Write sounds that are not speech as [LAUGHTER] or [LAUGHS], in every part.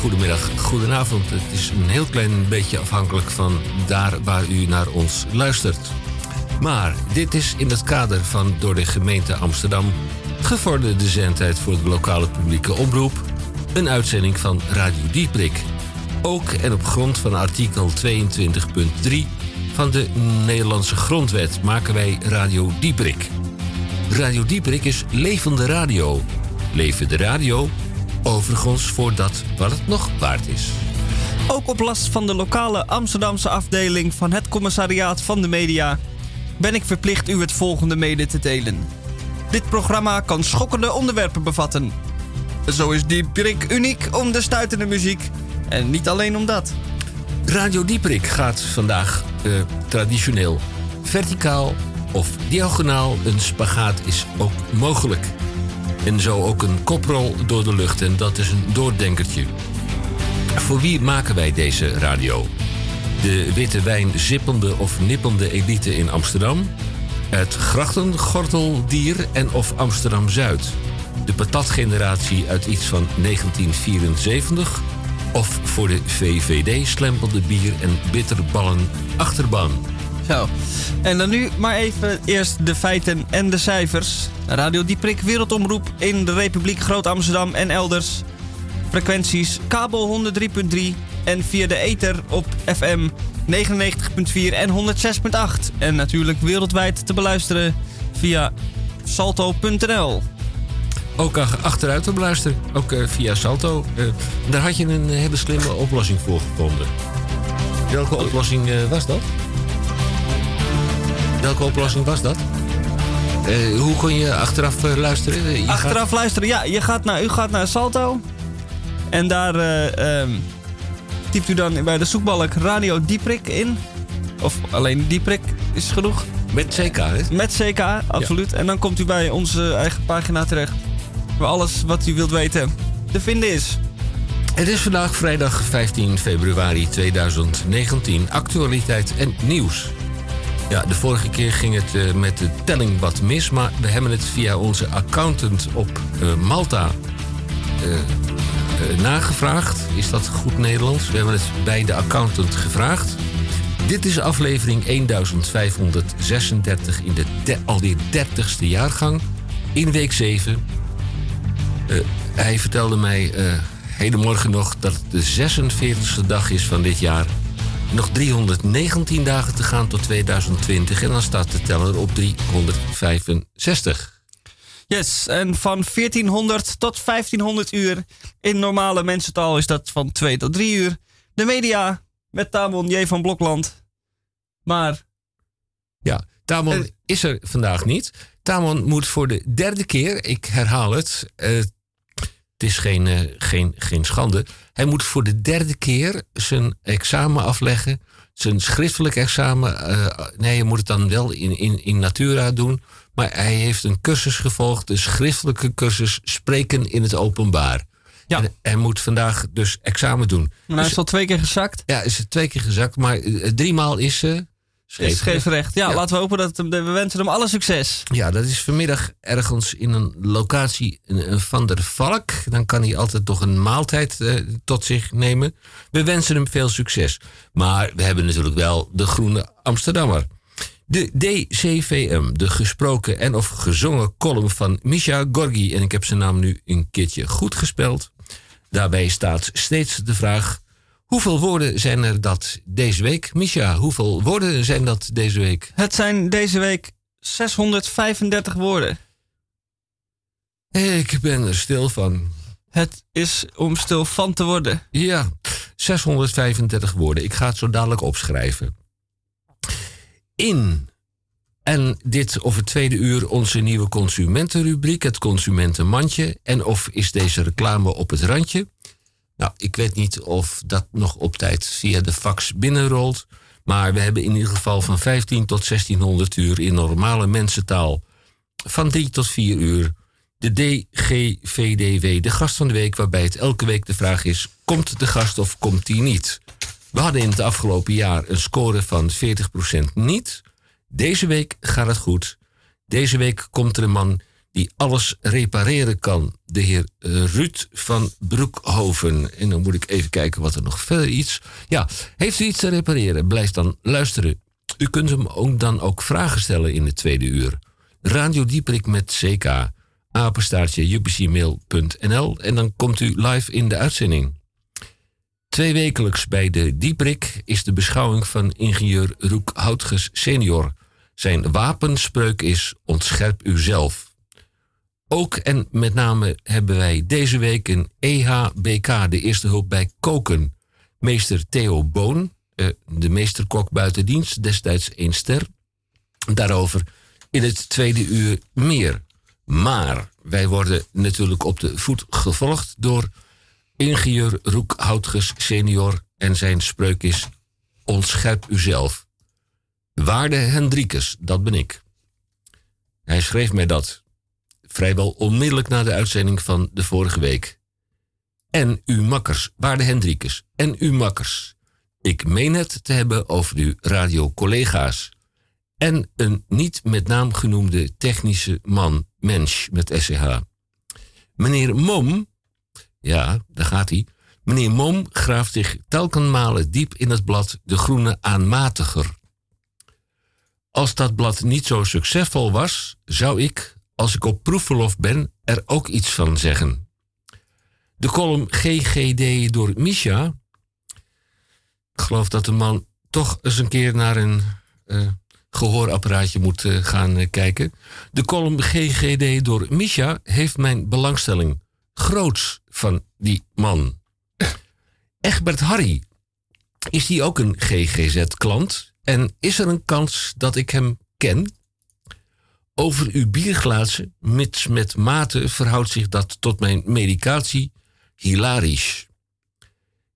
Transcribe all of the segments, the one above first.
goedemiddag, goedenavond. Het is een heel klein beetje afhankelijk van daar waar u naar ons luistert. Maar dit is in het kader van door de gemeente Amsterdam gevorderde zendtijd voor de lokale publieke omroep een uitzending van Radio Dieprik. Ook en op grond van artikel 22.3 van de Nederlandse Grondwet maken wij Radio Dieprik. Radio Dieprik is levende radio. Levende radio overigens voor dat wat het nog waard is. Ook op last van de lokale Amsterdamse afdeling van het Commissariaat van de Media ben ik verplicht u het volgende mede te delen. Dit programma kan schokkende onderwerpen bevatten. Zo is Dieprik uniek om de stuitende muziek en niet alleen om dat. Radio Dieprik gaat vandaag uh, traditioneel verticaal of diagonaal. Een spagaat is ook mogelijk. En zo ook een koprol door de lucht. En dat is een doordenkertje. Voor wie maken wij deze radio? De witte wijn zippende of nippende elite in Amsterdam. Het grachtengorteldier en of Amsterdam-Zuid. De patatgeneratie uit iets van 1974. Of voor de VVD slempelde bier en bitterballen achterban. Zo. En dan nu maar even eerst de feiten en de cijfers. Radio Dieprik Wereldomroep in de Republiek Groot-Amsterdam en elders. Frequenties kabel 103.3 en via de ether op FM 99.4 en 106.8. En natuurlijk wereldwijd te beluisteren via salto.nl. Ook achteruit te beluisteren, ook uh, via Salto. Uh, daar had je een hele slimme oplossing voor gevonden. Welke oplossing uh, was dat? Welke oplossing was dat? Uh, hoe kon je achteraf uh, luisteren? Je achteraf gaat... luisteren, ja. Je gaat naar, u gaat naar Salto. En daar uh, um, typt u dan bij de zoekbalk Radio Dieprik in. Of alleen Dieprik is genoeg. Met CK, hè? Met CK, absoluut. Ja. En dan komt u bij onze eigen pagina terecht. Waar alles wat u wilt weten te vinden is. Het is vandaag vrijdag 15 februari 2019. Actualiteit en nieuws. Ja, de vorige keer ging het uh, met de telling wat mis, maar we hebben het via onze accountant op uh, Malta uh, nagevraagd. Is dat goed Nederlands? We hebben het bij de accountant gevraagd. Dit is aflevering 1536 in de alweer 30ste jaargang in week 7. hij vertelde mij hedenmorgen nog dat het de 46ste dag is van dit jaar. Nog 319 dagen te gaan tot 2020 en dan staat de teller op 365. Yes, en van 1400 tot 1500 uur. In normale mensentaal is dat van 2 tot 3 uur. De media met Tamon J. van Blokland. Maar. Ja, Tamon uh, is er vandaag niet. Tamon moet voor de derde keer, ik herhaal het. Uh, het is geen, uh, geen, geen schande. Hij moet voor de derde keer zijn examen afleggen. Zijn schriftelijk examen. Uh, nee, je moet het dan wel in, in, in Natura doen. Maar hij heeft een cursus gevolgd. De schriftelijke cursus Spreken in het Openbaar. Ja. En hij moet vandaag dus examen doen. Maar hij dus, is al twee keer gezakt. Ja, is twee keer gezakt. Maar uh, driemaal is ze Scheefrecht. Ja, ja, laten we hopen dat we wensen hem alle succes. Ja, dat is vanmiddag ergens in een locatie van der Valk. Dan kan hij altijd toch een maaltijd uh, tot zich nemen. We wensen hem veel succes. Maar we hebben natuurlijk wel de Groene Amsterdammer. De DCVM, de gesproken en of gezongen column van Misha Gorgi. En ik heb zijn naam nu een keertje goed gespeld. Daarbij staat steeds de vraag Hoeveel woorden zijn er dat deze week? Misha, hoeveel woorden zijn dat deze week? Het zijn deze week 635 woorden. Ik ben er stil van. Het is om stil van te worden. Ja, 635 woorden. Ik ga het zo dadelijk opschrijven. In. En dit of het tweede uur onze nieuwe consumentenrubriek, het consumentenmandje. En of is deze reclame op het randje? Nou, ik weet niet of dat nog op tijd via de fax binnenrolt. Maar we hebben in ieder geval van 15 tot 1600 uur in normale mensentaal. Van 3 tot 4 uur. De DGVDW, de gast van de week, waarbij het elke week de vraag is: komt de gast of komt die niet? We hadden in het afgelopen jaar een score van 40% niet. Deze week gaat het goed. Deze week komt er een man die alles repareren kan. De heer eh, Ruud van Broekhoven. En dan moet ik even kijken wat er nog verder iets... Ja, heeft u iets te repareren? Blijf dan luisteren. U kunt hem ook dan ook vragen stellen in de tweede uur. Radio Dieprik met CK, apenstaartje upcmail.nl en dan komt u live in de uitzending. Twee wekelijks bij de Dieprik is de beschouwing van ingenieur Roek Houtges senior. Zijn wapenspreuk is ontscherp uzelf. Ook en met name hebben wij deze week een EHBK, de eerste hulp bij koken. Meester Theo Boon, eh, de meesterkok buiten dienst, destijds één ster. Daarover in het tweede uur meer. Maar wij worden natuurlijk op de voet gevolgd door ingenieur Roek Houtges senior en zijn spreuk is Ontscherp uzelf. Waarde Hendrikus, dat ben ik. Hij schreef mij dat vrijwel onmiddellijk na de uitzending van de vorige week. En uw makkers, waarde Hendrikus, en uw makkers. Ik meen het te hebben over uw radiocollega's. En een niet met naam genoemde technische man, mens met SCH. Meneer Mom, ja, daar gaat hij. Meneer Mom graaft zich telkenmalen diep in het blad De Groene Aanmatiger. Als dat blad niet zo succesvol was, zou ik, als ik op proefverlof ben, er ook iets van zeggen. De column GGD door Misha. Ik geloof dat de man toch eens een keer naar een uh, gehoorapparaatje moet uh, gaan uh, kijken. De column GGD door Misha heeft mijn belangstelling groots van die man. Egbert Harry, is die ook een GGZ-klant? En is er een kans dat ik hem ken? Over uw bierglazen, mits met mate, verhoudt zich dat tot mijn medicatie hilarisch.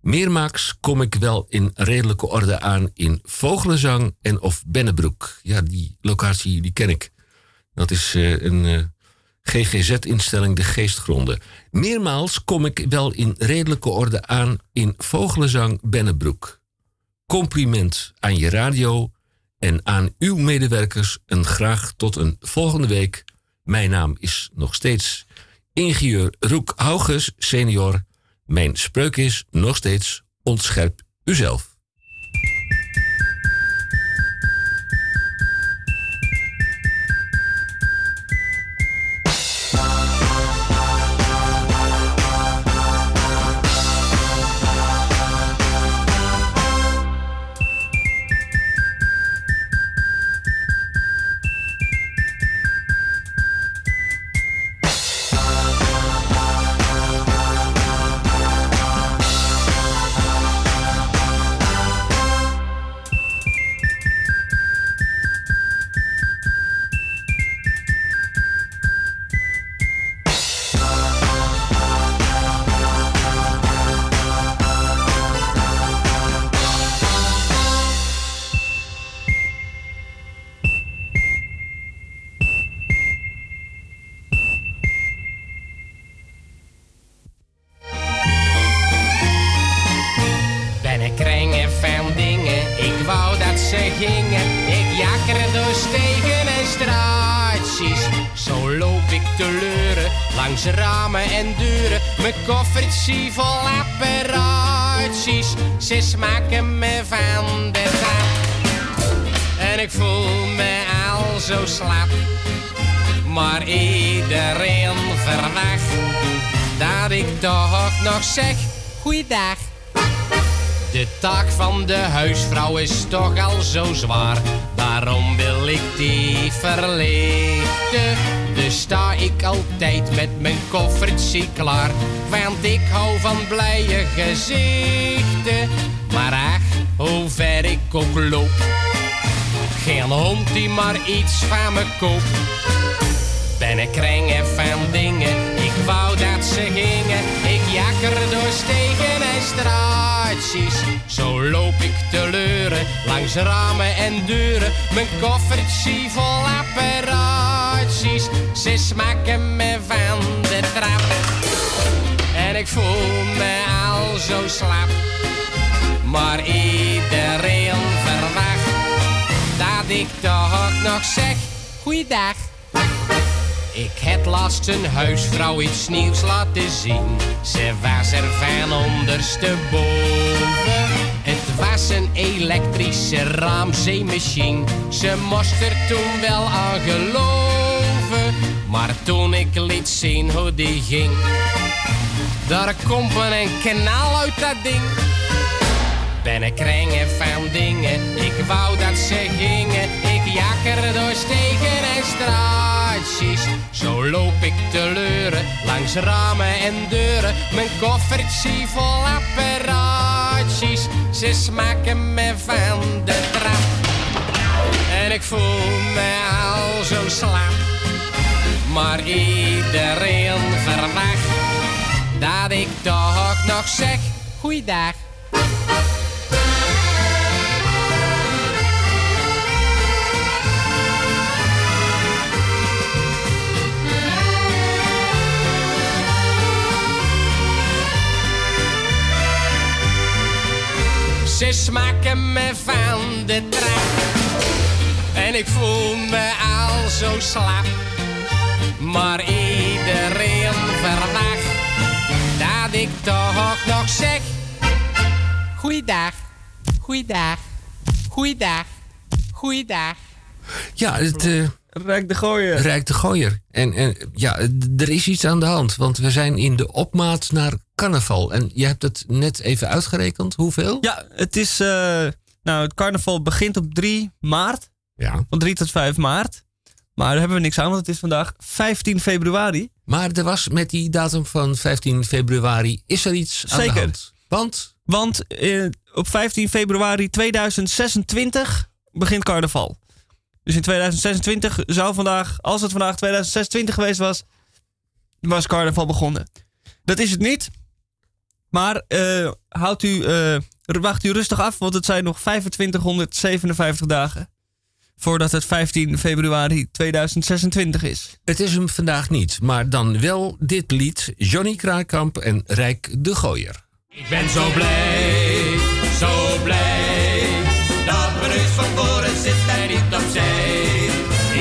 Meermaals kom ik wel in redelijke orde aan in Vogelenzang en of Bennebroek. Ja, die locatie die ken ik. Dat is uh, een uh, GGZ-instelling De Geestgronden. Meermaals kom ik wel in redelijke orde aan in Vogelenzang Bennebroek. Compliment aan je radio en aan uw medewerkers en graag tot een volgende week. Mijn naam is nog steeds ingenieur Roek Hauges, senior. Mijn spreuk is nog steeds ontscherp uzelf. Zeg goeiedag. De taak van de huisvrouw is toch al zo zwaar. Daarom wil ik die verlichten. Dus sta ik altijd met mijn koffertje klaar. Want ik hou van blije gezichten. Maar ach, hoe ver ik ook loop. Geen hond die maar iets van me koopt. Ben ik kringen van dingen, ik wou dat ze gingen jakker door stegen en straatjes. Zo loop ik te leuren langs ramen en deuren. Mijn koffertje vol apparaatjes. Ze smaken me van de trap. En ik voel me al zo slap. Maar iedereen verwacht dat ik toch nog zeg: Goeiedag. Ik heb laatst een huisvrouw iets nieuws laten zien. Ze was er van ondersteboven. Het was een elektrische raamzeemachine. Ze moest er toen wel aan geloven. Maar toen ik liet zien hoe die ging. Daar komt een kanaal uit dat ding. Ben ik kringen van dingen, ik wou dat ze gingen. Ik jakker door stegen en straatjes. Zo loop ik te leuren, langs ramen en deuren. Mijn koffertje vol apparaatjes. Ze smaken me van de trap. En ik voel me al zo slap. Maar iedereen verwacht dat ik toch nog zeg: Goeiedag. Ze smaken me van de trap. En ik voel me al zo slap. Maar iedereen verwacht dat ik toch nog zeg. Goeiedag, goeiedag, goeiedag, goeiedag. Ja, het uh, Rijk de Gooier. Rijk de Gooier. En, en ja, er is iets aan de hand. Want we zijn in de opmaat naar carnaval. En je hebt het net even uitgerekend. Hoeveel? Ja, het is... Uh, nou, het carnaval begint op 3 maart. Ja. Van 3 tot 5 maart. Maar daar hebben we niks aan, want het is vandaag 15 februari. Maar er was met die datum van 15 februari, is er iets aan Zeker. de hand? Want? Want eh, op 15 februari 2026 begint carnaval. Dus in 2026 zou vandaag, als het vandaag 2026 geweest was, was carnaval begonnen. Dat is het niet. Maar uh, houdt u, uh, wacht u rustig af, want het zijn nog 2557 dagen voordat het 15 februari 2026 is. Het is hem vandaag niet, maar dan wel dit lied: Johnny Kraaikamp en Rijk de Gooier. Ik ben zo blij, zo blij, dat mijn neus van voren zit en niet opzij.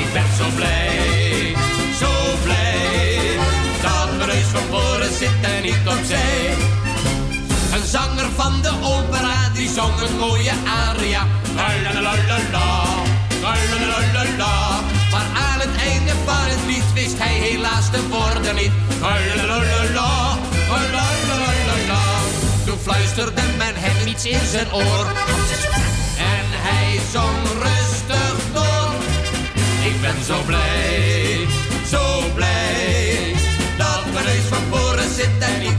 Ik ben zo blij, zo blij, dat mijn neus van voren zit en niet opzij. Zanger van de opera, die zong een mooie aria. Maar aan het einde van het lied wist hij helaas de woorden niet. Toen fluisterde men hem iets in zijn oor. En hij zong rustig door. Ik ben zo blij, zo blij. Dat mijn neus van voren zit en niet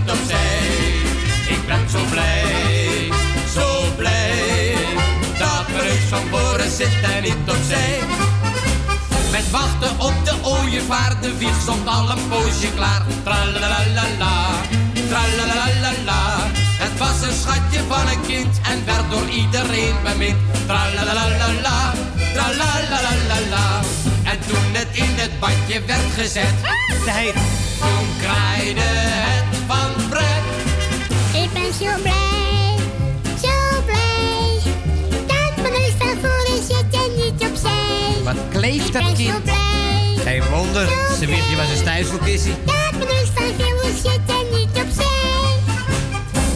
zo blij, zo blij dat neus van voren zit en niet opzij. Met wachten op de ooievaar, de wieg stond al een poosje klaar. Tralalalala, tralalalala. Het was een schatje van een kind en werd door iedereen bemind. Tralalalala, tralalalala. En toen het in het badje werd gezet, Nee. toen kraaide het van pret. Ben zo blij, zo blij. Dat mijn neus zit en niet opzij. Wat kleeft dat zo kind? blij. Geen wonder. Ze wist je was een stijfselkissie. Dat mijn neus van voren zit en niet opzij.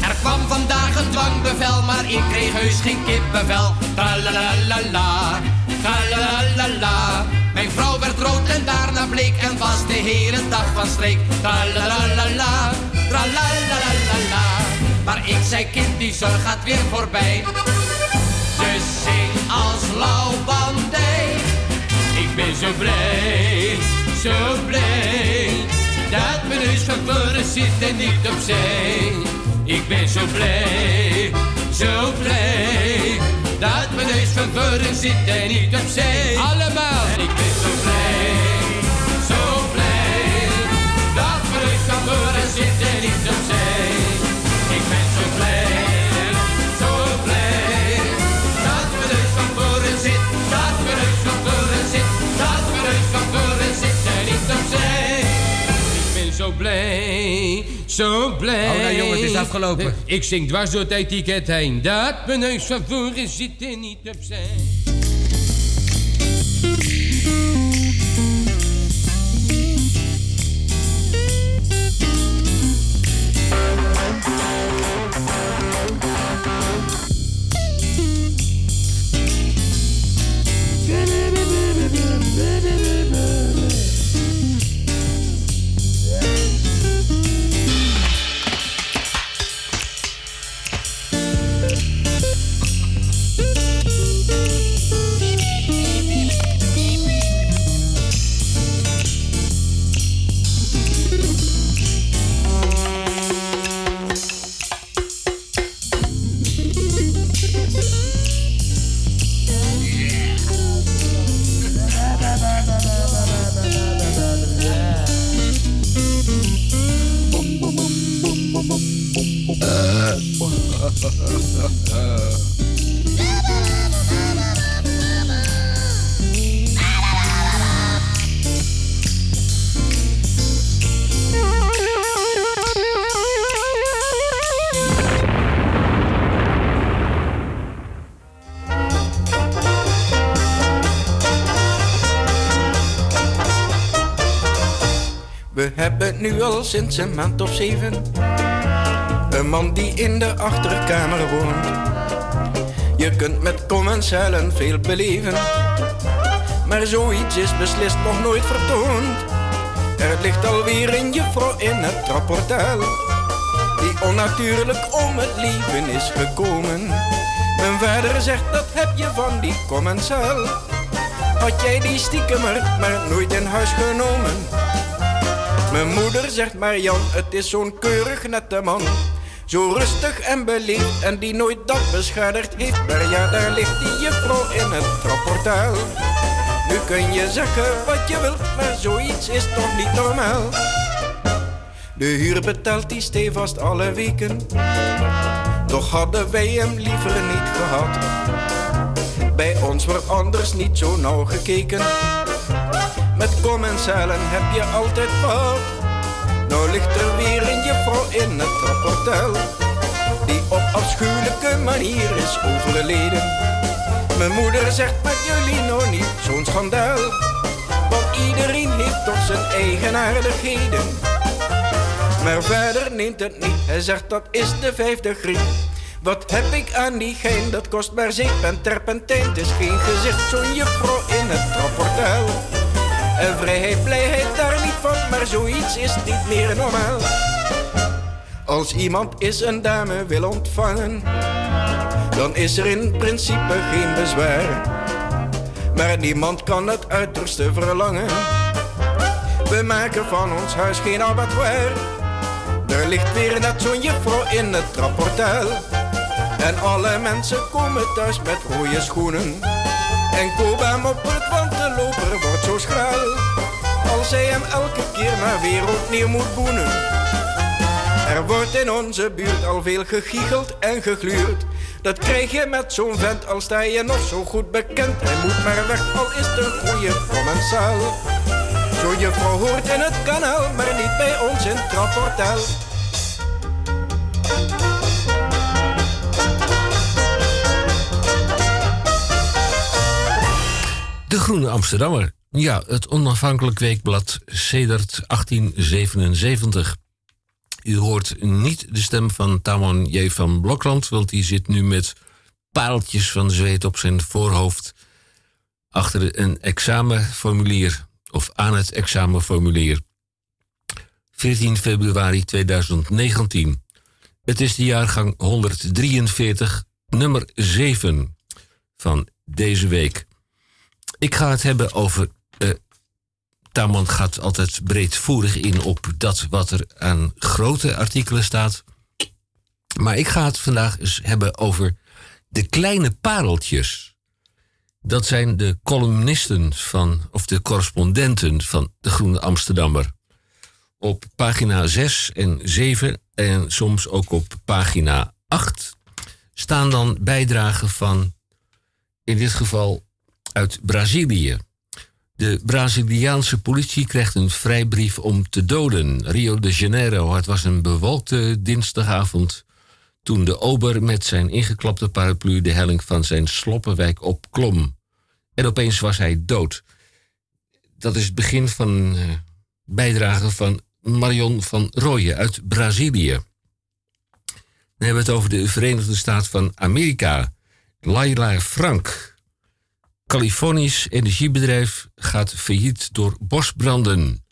Er kwam vandaag een dwangbevel, maar ik kreeg heus geen kippenvel. Tralalalala, tralalalala. Mijn vrouw werd rood en daarna bleek en was de hele dag van streek. Tralalalala, tralalalala. Maar ik zei kind, die zorg gaat weer voorbij. Dus zing als lauwbandij. Ik ben zo blij, zo blij. Dat mijn neus van voren zit en niet opzij. Ik ben zo blij, zo blij. Dat mijn neus van voren zit en niet opzij. Allemaal. En ik ben zo blij, zo blij. Dat mijn neus van voren zit en zo blij. Oh, nou, jongen, het is afgelopen. Ik zing dwars door het etiket heen. Dat mijn neus van voren zit en niet opzij. Nu al sinds een maand of zeven een man die in de achterkamer woont. Je kunt met commensalen veel beleven, maar zoiets is beslist nog nooit vertoond. Er ligt alweer een juffrouw in het rapportaal, die onnatuurlijk om het leven is gekomen. Mijn vader zegt dat heb je van die commensaal. Had jij die stiekemer maar nooit in huis genomen? Mijn moeder zegt maar Jan, het is zo'n keurig nette man. Zo rustig en beleefd en die nooit dat beschadigd heeft. Maar ja, daar ligt die juffrouw in het trapportaal. Nu kun je zeggen wat je wilt, maar zoiets is toch niet normaal. De huur betaalt die stevast alle weken. Toch hadden wij hem liever niet gehad. Bij ons wordt anders niet zo nauw gekeken. Commensalen heb je altijd wat. Nou ligt er weer een juffrouw in het trapportel. Die op afschuwelijke manier is overleden. Mijn moeder zegt met jullie nou niet zo'n schandaal. Want iedereen heeft toch zijn eigen aardigheden. Maar verder neemt het niet, hij zegt dat is de vijfde griep. Wat heb ik aan die gein, dat kost maar zeep en terpentijn. Het is geen gezicht, zo'n juffrouw in het trapportel. En vrijheid, blijheid daar niet van, maar zoiets is niet meer normaal. Als iemand is een dame wil ontvangen, dan is er in principe geen bezwaar. Maar niemand kan het uiterste verlangen. We maken van ons huis geen abattoir. Er ligt weer net zo'n juffrouw in het trapportaal. En alle mensen komen thuis met rode schoenen. En koop hem op het want de loper wordt zo schraal. Als hij hem elke keer maar weer opnieuw moet boenen. Er wordt in onze buurt al veel gegiegeld en gegluurd. Dat krijg je met zo'n vent al sta je nog zo goed bekend. Hij moet maar weg, al is de goede commensaal. Zo'n juffrouw hoort in het kanaal, maar niet bij ons in het De Groene Amsterdammer. Ja, het onafhankelijk weekblad sedert 1877. U hoort niet de stem van Tamon J. van Blokland, want die zit nu met paaltjes van zweet op zijn voorhoofd achter een examenformulier of aan het examenformulier. 14 februari 2019. Het is de jaargang 143, nummer 7 van deze week. Ik ga het hebben over. Uh, Taman gaat altijd breedvoerig in op dat wat er aan grote artikelen staat. Maar ik ga het vandaag eens hebben over de kleine pareltjes. Dat zijn de columnisten van, of de correspondenten van de Groene Amsterdammer. Op pagina 6 en 7 en soms ook op pagina 8 staan dan bijdragen van, in dit geval uit Brazilië. De Braziliaanse politie krijgt een vrijbrief om te doden. Rio de Janeiro. Het was een bewolkte dinsdagavond toen de ober met zijn ingeklapte paraplu de helling van zijn sloppenwijk opklom. En opeens was hij dood. Dat is het begin van een uh, bijdrage van Marion van Rooyen uit Brazilië. Dan hebben we het over de Verenigde Staten van Amerika. Laila Frank Californisch energiebedrijf gaat failliet door bosbranden.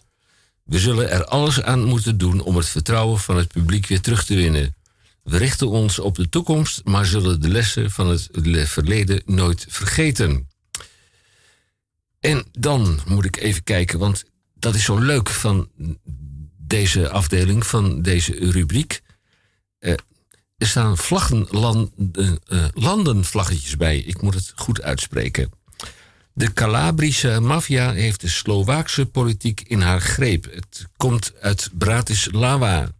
We zullen er alles aan moeten doen om het vertrouwen van het publiek weer terug te winnen. We richten ons op de toekomst, maar zullen de lessen van het verleden nooit vergeten. En dan moet ik even kijken, want dat is zo leuk van deze afdeling, van deze rubriek. Eh, er staan vlaggen, uh, landenvlaggetjes bij. Ik moet het goed uitspreken. De Calabrische maffia heeft de Slovaakse politiek in haar greep. Het komt uit Bratislava.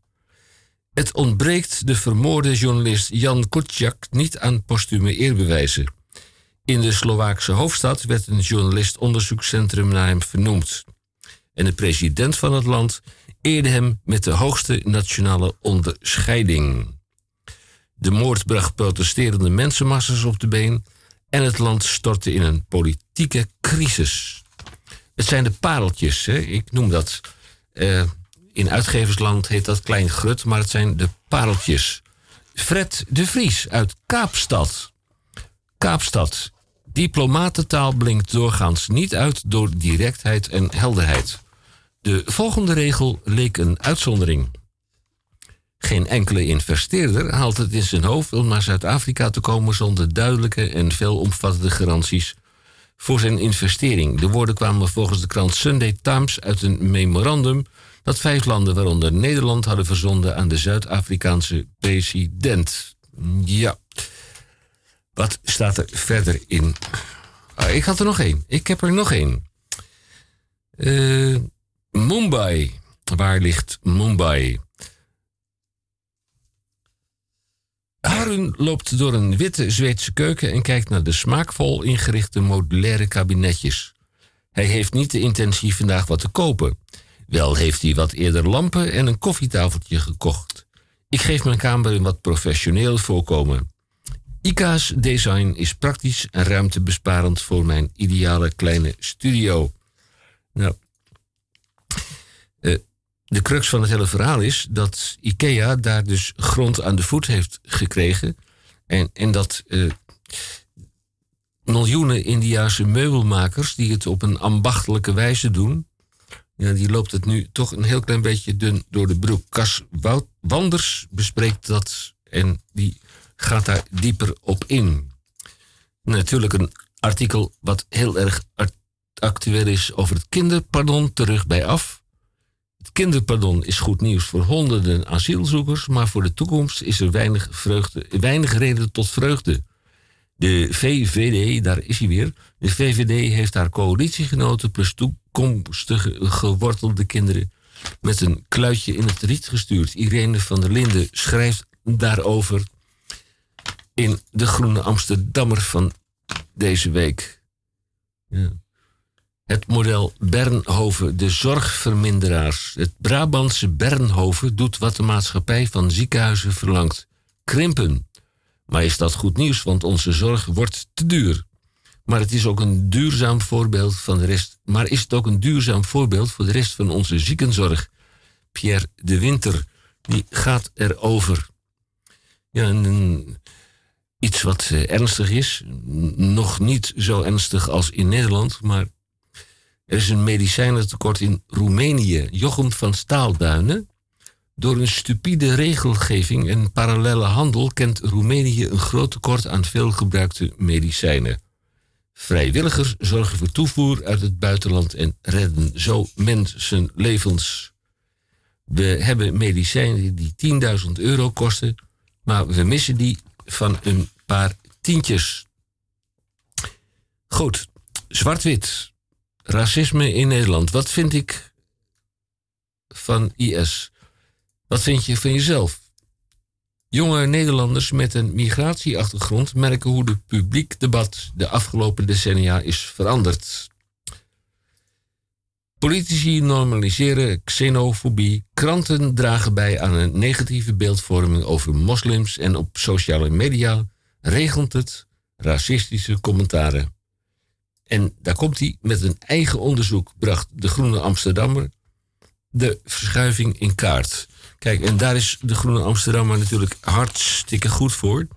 Het ontbreekt de vermoorde journalist Jan Kuciak niet aan postume eerbewijzen. In de Slovaakse hoofdstad werd een journalist-onderzoekscentrum naar hem vernoemd. En de president van het land eerde hem met de hoogste nationale onderscheiding. De moord bracht protesterende mensenmassa's op de been en het land stortte in een politieke crisis. Het zijn de pareltjes, hè? ik noem dat. Uh, in uitgeversland heet dat klein grut, maar het zijn de pareltjes. Fred de Vries uit Kaapstad. Kaapstad. Diplomatentaal blinkt doorgaans niet uit door directheid en helderheid. De volgende regel leek een uitzondering. Geen enkele investeerder haalt het in zijn hoofd om naar Zuid-Afrika te komen zonder duidelijke en veelomvattende garanties voor zijn investering. De woorden kwamen volgens de krant Sunday Times uit een memorandum dat vijf landen, waaronder Nederland, hadden verzonden aan de Zuid-Afrikaanse president. Ja. Wat staat er verder in? Ah, ik had er nog één. Ik heb er nog één. Uh, Mumbai. Waar ligt Mumbai? Harun loopt door een witte Zweedse keuken en kijkt naar de smaakvol ingerichte modulaire kabinetjes. Hij heeft niet de intentie vandaag wat te kopen. Wel heeft hij wat eerder lampen en een koffietafeltje gekocht. Ik geef mijn kamer een wat professioneel voorkomen. IKA's design is praktisch en ruimtebesparend voor mijn ideale kleine studio. Nou, de crux van het hele verhaal is dat IKEA daar dus grond aan de voet heeft gekregen. En, en dat uh, miljoenen Indiaanse meubelmakers die het op een ambachtelijke wijze doen, ja, die loopt het nu toch een heel klein beetje dun door de broek. Cas Wanders bespreekt dat en die gaat daar dieper op in. Natuurlijk een artikel wat heel erg actueel is over het kinderpardon terug bij af. Kinderpardon is goed nieuws voor honderden asielzoekers, maar voor de toekomst is er weinig, vreugde, weinig reden tot vreugde. De VVD, daar is hij weer. De VVD heeft haar coalitiegenoten plus toekomstige gewortelde kinderen met een kluitje in het riet gestuurd. Irene van der Linden schrijft daarover in de Groene Amsterdammer van deze week. Ja. Het model Bernhoven, de zorgverminderaars. Het Brabantse Bernhoven doet wat de maatschappij van ziekenhuizen verlangt: krimpen. Maar is dat goed nieuws, want onze zorg wordt te duur. Maar het is ook een duurzaam voorbeeld van de rest. Maar is het ook een duurzaam voorbeeld voor de rest van onze ziekenzorg? Pierre de Winter, die gaat erover. Ja, iets wat eh, ernstig is. Nog niet zo ernstig als in Nederland, maar er is een medicijnentekort in Roemenië. Jochem van Staalduinen. Door een stupide regelgeving en parallele handel kent Roemenië een groot tekort aan veelgebruikte medicijnen. Vrijwilligers zorgen voor toevoer uit het buitenland en redden zo mensenlevens. We hebben medicijnen die 10.000 euro kosten, maar we missen die van een paar tientjes. Goed, zwart-wit. Racisme in Nederland. Wat vind ik van IS? Wat vind je van jezelf? Jonge Nederlanders met een migratieachtergrond merken hoe het publiek debat de afgelopen decennia is veranderd. Politici normaliseren xenofobie, kranten dragen bij aan een negatieve beeldvorming over moslims en op sociale media regelt het racistische commentaren. En daar komt hij met een eigen onderzoek, bracht de Groene Amsterdammer de verschuiving in kaart. Kijk, en daar is de Groene Amsterdammer natuurlijk hartstikke goed voor.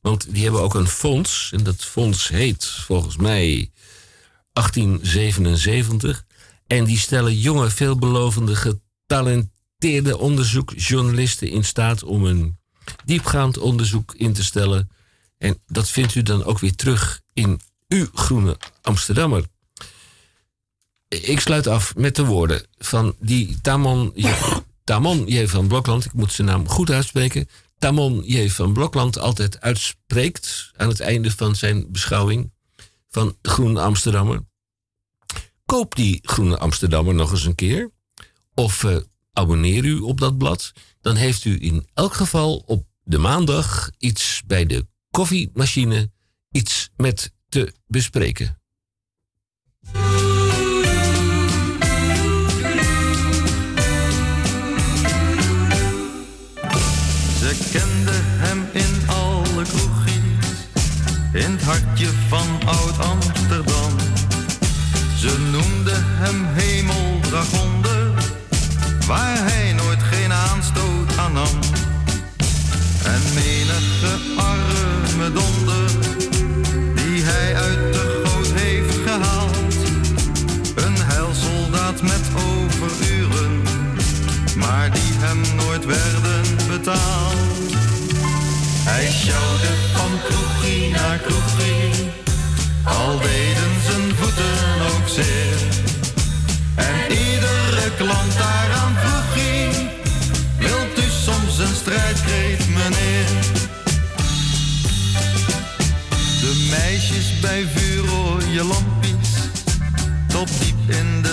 Want die hebben ook een fonds. En dat fonds heet volgens mij 1877. En die stellen jonge, veelbelovende, getalenteerde onderzoekjournalisten in staat om een diepgaand onderzoek in te stellen. En dat vindt u dan ook weer terug in uw Groene Amsterdammer. Ik sluit af met de woorden van die Tamon, Tamon J. van Blokland. Ik moet zijn naam goed uitspreken. Tamon J. van Blokland altijd uitspreekt aan het einde van zijn beschouwing van Groene Amsterdammer. Koop die Groene Amsterdammer nog eens een keer. Of uh, abonneer u op dat blad. Dan heeft u in elk geval op de maandag iets bij de koffiemachine, iets met te bespreken. Ze kende hem in alle kroegjes, in het hartje van Oud-Amsterdam.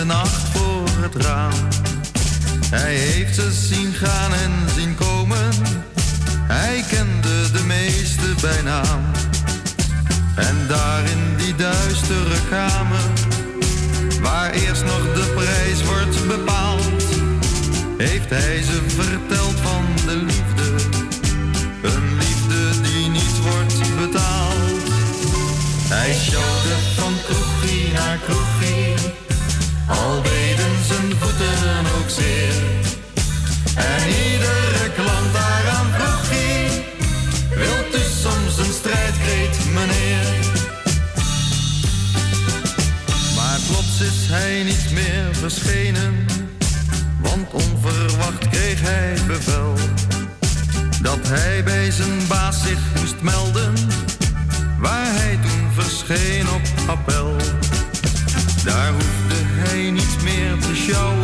Nacht voor het raam. Hij heeft ze zien gaan en zien komen, hij kende de meeste bij naam. En daar in die duistere kamer, waar eerst nog de prijs wordt bepaald, heeft hij ze verteld van de liefde. Een liefde die niet wordt betaald. Hij sjouwde van kroegie naar kroegie, al deden zijn voeten ook zeer. En iedere klant daaraan vroeg hij, wilt u soms een strijdkreet, meneer? Maar plots is hij niet meer verschenen, want onverwacht kreeg hij bevel. Dat hij bij zijn baas zich moest melden, waar hij toen verscheen op appel. Daar hoefde hij niet meer te sjouwen,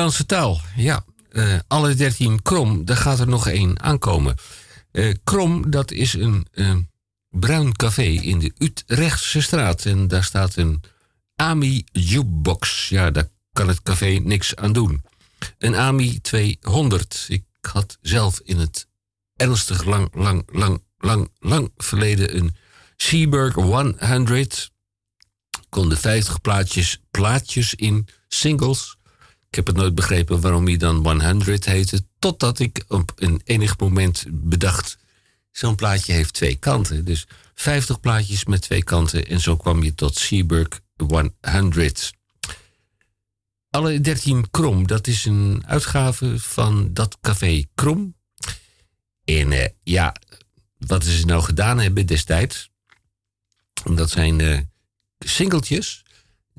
Nederlandse taal, ja. eh, alle dertien krom, daar gaat er nog één aankomen. Eh, krom, dat is een bruin café in de Utrechtse straat. En daar staat een AMI jukebox. Ja, daar kan het café niks aan doen. Een AMI 200. Ik had zelf in het ernstig lang, lang, lang, lang, lang verleden een Seaburg 100. Konden 50 plaatjes, plaatjes in, singles. Ik heb het nooit begrepen waarom hij dan 100 heette. Totdat ik op een enig moment bedacht... zo'n plaatje heeft twee kanten. Dus 50 plaatjes met twee kanten. En zo kwam je tot Seaburg 100. Alle 13 Krom, dat is een uitgave van dat café Krom. En eh, ja, wat ze nou gedaan hebben destijds... dat zijn eh singeltjes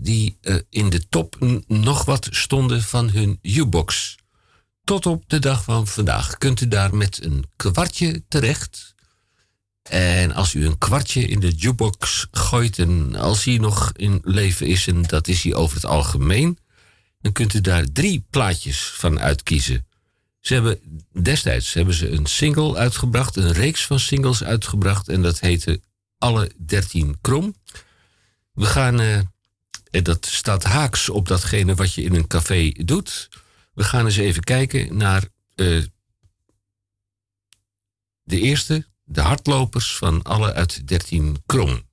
die eh, in de top nog wat stonden van hun U-box. Tot op de dag van vandaag kunt u daar met een kwartje terecht. En als u een kwartje in de jukebox gooit en als hij nog in leven is, en dat is hij over het algemeen, dan kunt u daar drie plaatjes van uitkiezen. Ze hebben destijds hebben ze een single uitgebracht, een reeks van singles uitgebracht en dat heette Alle 13 Krom. We gaan, eh, en dat staat haaks op datgene wat je in een café doet. We gaan eens even kijken naar eh, de eerste, de hardlopers van alle uit 13 Krom.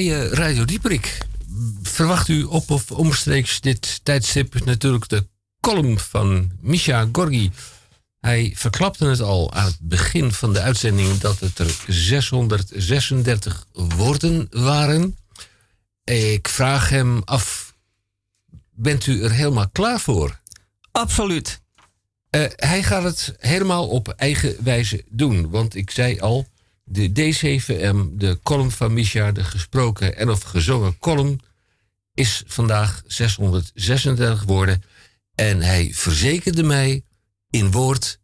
Bij eh, Radio Dieperik verwacht u op of omstreeks dit tijdstip natuurlijk de column van Misha Gorgi. Hij verklapte het al aan het begin van de uitzending dat het er 636 woorden waren. Ik vraag hem af, bent u er helemaal klaar voor? Absoluut. Eh, hij gaat het helemaal op eigen wijze doen. Want ik zei al, de D7M, de column van Misha, de gesproken en of gezongen column, is vandaag 636 woorden. En hij verzekerde mij in woord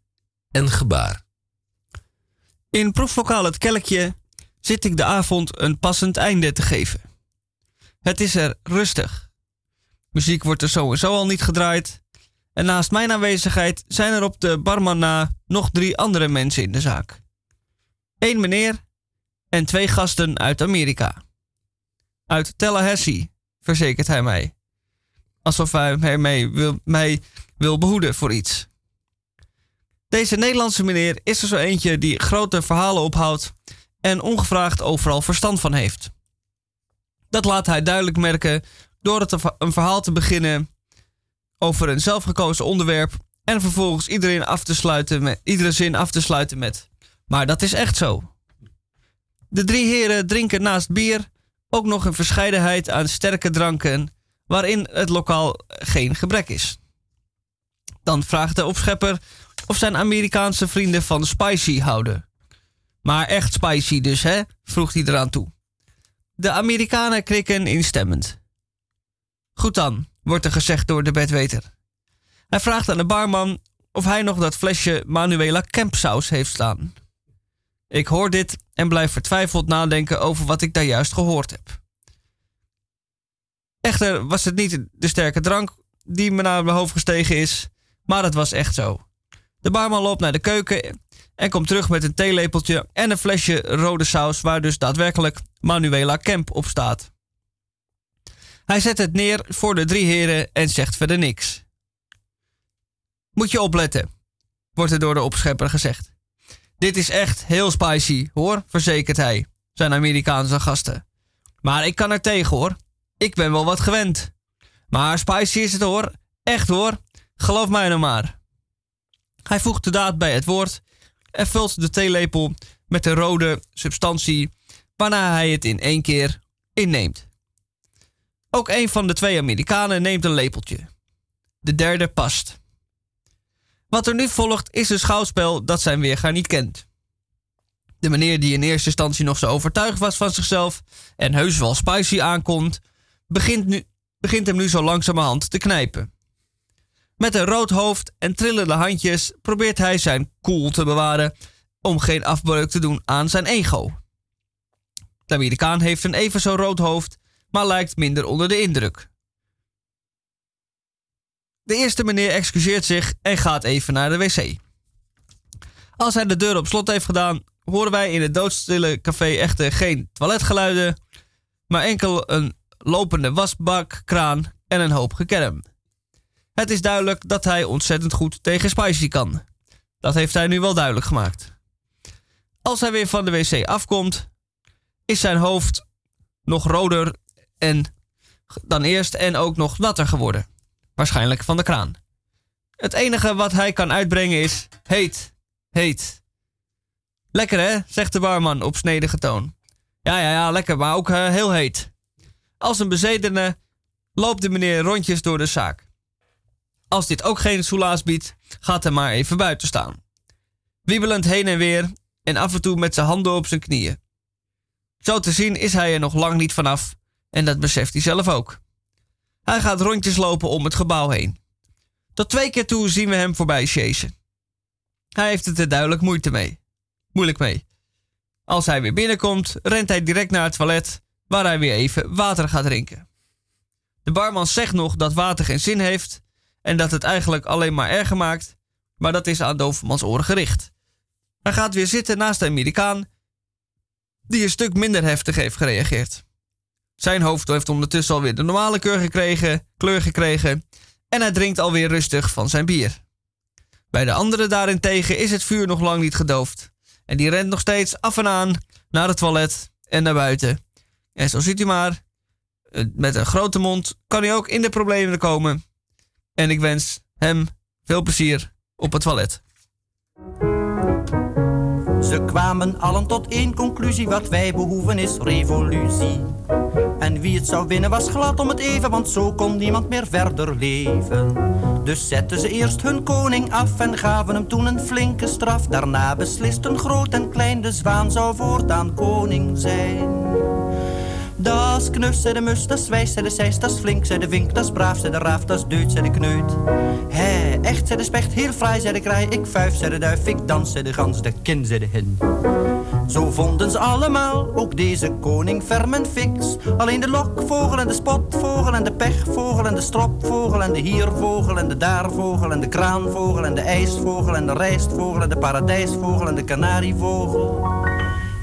en gebaar. In proeflokaal Het Kelkje zit ik de avond een passend einde te geven. Het is er rustig. Muziek wordt er sowieso al niet gedraaid. En naast mijn aanwezigheid zijn er op de barman na nog drie andere mensen in de zaak. Eén meneer en twee gasten uit Amerika. Uit Tallahassee, verzekert hij mij. Alsof hij mij, wil, mij wil behoeden voor iets. Deze Nederlandse meneer is er zo eentje die grote verhalen ophoudt en ongevraagd overal verstand van heeft. Dat laat hij duidelijk merken door het een verhaal te beginnen over een zelfgekozen onderwerp en vervolgens iedereen af te sluiten met, iedere zin af te sluiten met. Maar dat is echt zo. De drie heren drinken naast bier ook nog een verscheidenheid aan sterke dranken waarin het lokaal geen gebrek is. Dan vraagt de opschepper of zijn Amerikaanse vrienden van spicy houden. Maar echt spicy dus, hè? vroeg hij eraan toe. De Amerikanen krikken instemmend. Goed dan, wordt er gezegd door de bedweter. Hij vraagt aan de barman of hij nog dat flesje Manuela Kempsaus heeft staan. Ik hoor dit en blijf vertwijfeld nadenken over wat ik daar juist gehoord heb. Echter was het niet de sterke drank die me naar mijn hoofd gestegen is, maar het was echt zo. De barman loopt naar de keuken en komt terug met een theelepeltje en een flesje rode saus waar dus daadwerkelijk Manuela Kemp op staat. Hij zet het neer voor de drie heren en zegt verder niks. Moet je opletten, wordt er door de opschepper gezegd. Dit is echt heel spicy, hoor, verzekert hij, zijn Amerikaanse gasten. Maar ik kan er tegen, hoor. Ik ben wel wat gewend. Maar spicy is het, hoor. Echt, hoor. Geloof mij nou maar. Hij voegt de daad bij het woord en vult de theelepel met de rode substantie, waarna hij het in één keer inneemt. Ook een van de twee Amerikanen neemt een lepeltje. De derde past. Wat er nu volgt is een schouwspel dat zijn weerga niet kent. De meneer die in eerste instantie nog zo overtuigd was van zichzelf en heus wel spicy aankomt, begint, nu, begint hem nu zo langzamerhand te knijpen. Met een rood hoofd en trillende handjes probeert hij zijn cool te bewaren om geen afbreuk te doen aan zijn ego. De Amerikaan heeft een even zo rood hoofd, maar lijkt minder onder de indruk. De eerste meneer excuseert zich en gaat even naar de wc. Als hij de deur op slot heeft gedaan, horen wij in het doodstille café echter geen toiletgeluiden, maar enkel een lopende wasbak, kraan en een hoop gekerm. Het is duidelijk dat hij ontzettend goed tegen spicy kan. Dat heeft hij nu wel duidelijk gemaakt. Als hij weer van de wc afkomt, is zijn hoofd nog roder en, dan eerst en ook nog natter geworden. Waarschijnlijk van de kraan. Het enige wat hij kan uitbrengen is heet, heet. Lekker hè, zegt de barman op snedige toon. Ja, ja, ja, lekker, maar ook eh, heel heet. Als een bezedene loopt de meneer rondjes door de zaak. Als dit ook geen soelaas biedt, gaat hij maar even buiten staan. Wiebelend heen en weer en af en toe met zijn handen op zijn knieën. Zo te zien is hij er nog lang niet vanaf en dat beseft hij zelf ook. Hij gaat rondjes lopen om het gebouw heen. Tot twee keer toe zien we hem voorbij chasen. Hij heeft het er duidelijk moeite mee. Moeilijk mee. Als hij weer binnenkomt, rent hij direct naar het toilet, waar hij weer even water gaat drinken. De barman zegt nog dat water geen zin heeft en dat het eigenlijk alleen maar erger maakt, maar dat is aan Dovermans oren gericht. Hij gaat weer zitten naast de Amerikaan, die een stuk minder heftig heeft gereageerd. Zijn hoofd heeft ondertussen alweer de normale kleur gekregen, kleur gekregen en hij drinkt alweer rustig van zijn bier. Bij de andere daarentegen is het vuur nog lang niet gedoofd. En die rent nog steeds af en aan naar het toilet en naar buiten. En zo ziet u maar, eh, met een grote mond kan hij ook in de problemen komen. En ik wens hem veel plezier op het toilet. Ze kwamen allen tot één conclusie, wat wij behoeven is revolutie. En wie het zou winnen was glad om het even, want zo kon niemand meer verder leven. Dus zetten ze eerst hun koning af en gaven hem toen een flinke straf. Daarna beslisten groot en klein, de zwaan zou voortaan koning zijn. Das knus, zei de mus, das wijs, zei de zeis, das flink, zei de vink, das braaf, zei de raaf, das deut, zei de kneut. Hé, echt, zei de specht, heel fraai, zei de kraai, ik fuif, zei de duif, ik dans, zei de gans, de kin, zei de hin. Zo vonden ze allemaal, ook deze koning ferm en fix. Alleen de lokvogel en de spotvogel en de pechvogel en de stropvogel en de hiervogel en de daarvogel en de kraanvogel en de ijsvogel en de rijstvogel en de paradijsvogel en de kanarievogel.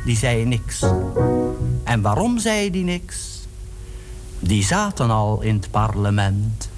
Die zei niks. En waarom zei die niks? Die zaten al in het parlement.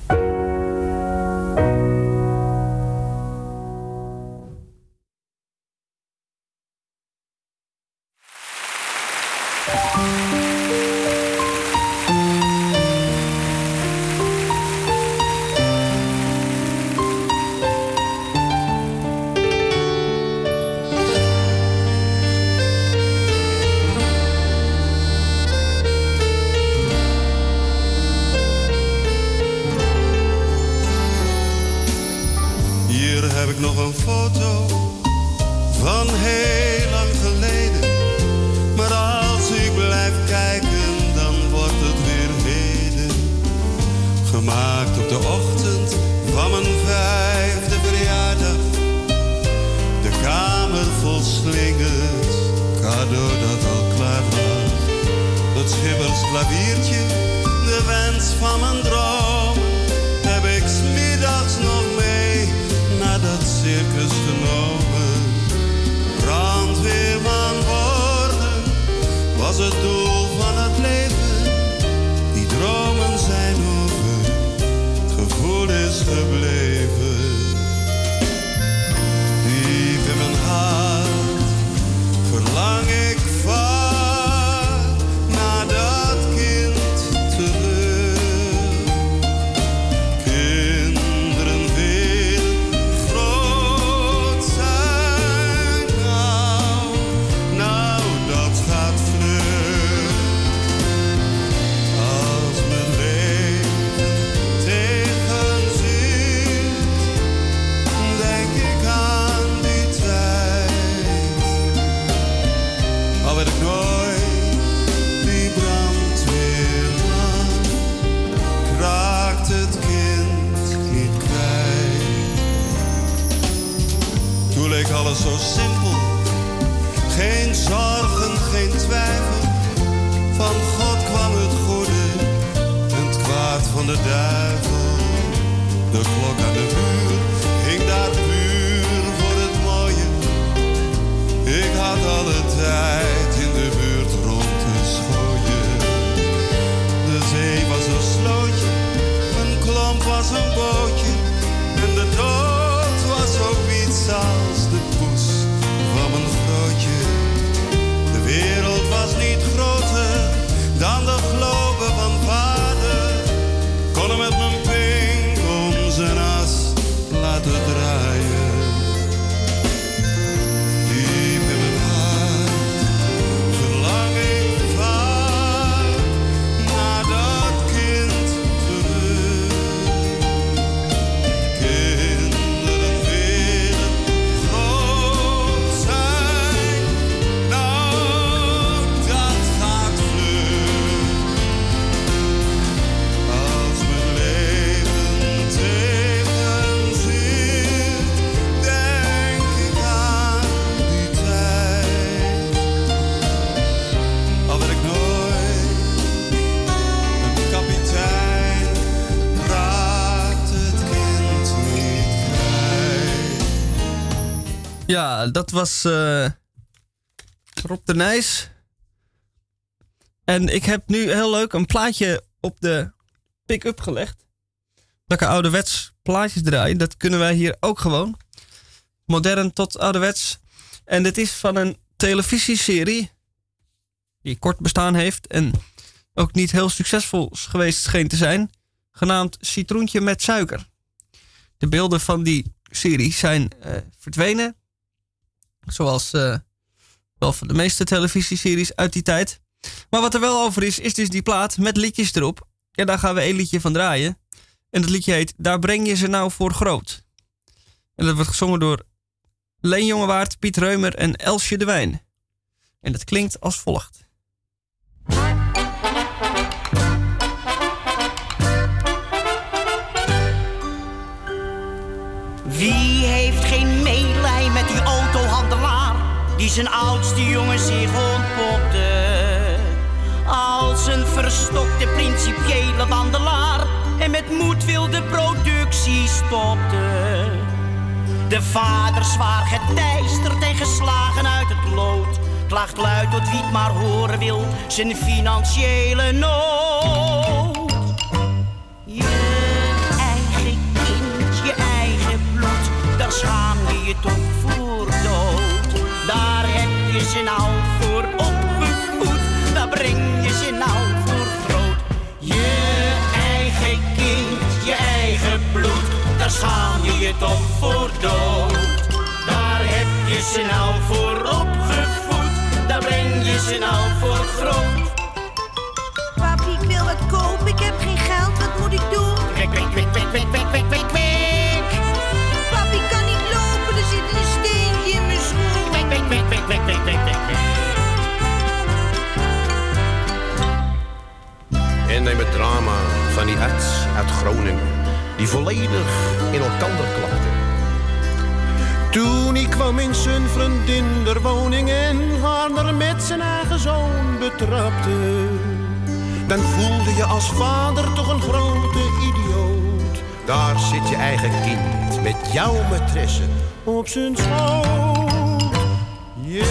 Ja, dat was eh Rob de Nijs. En ik heb nu heel leuk een plaatje op de pick-up gelegd. Lekker ouderwets plaatjes draaien. Dat kunnen wij hier ook gewoon. Modern tot ouderwets. En dit is van een televisieserie. Die kort bestaan heeft. En ook niet heel succesvol geweest scheen te zijn. Genaamd Citroentje met suiker. De beelden van die serie zijn eh, verdwenen. Zoals eh, wel van de meeste televisieseries uit die tijd. Maar wat er wel over is, is dus die plaat met liedjes erop. En daar gaan we een liedje van draaien. En dat liedje heet Daar breng je ze nou voor groot. En dat wordt gezongen door Leen Jongewaard, Piet Reumer en Elsje de Wijn. En dat klinkt als volgt. Wie zijn oudste jongen zich ontpopte? Als een verstokte principiële wandelaar en met moed de productie stopte. De vader zwaar geteisterd en geslagen uit het lood. Klaagt luid tot wie het maar horen wil, zijn financiële nood. Je eigen kind, je eigen bloed, daar schaam je je toch je ze nou voor opgevoed, daar breng je ze nou voor groot. Je eigen kind, je eigen bloed, daar schaam je je toch voor dood. Daar heb je ze nou voor opgevoed, daar breng je ze nou voor groot. Papi, ik wil wat kopen, ik heb geen geld, wat moet ik doen? En neem het drama van die arts uit Groningen, die volledig in elkander klapte. Toen hij kwam in zijn vriendin der woning en haar met zijn eigen zoon betrapte, dan voelde je als vader toch een grote idioot. Daar zit je eigen kind met jouw maîtresse op zijn schoot. Je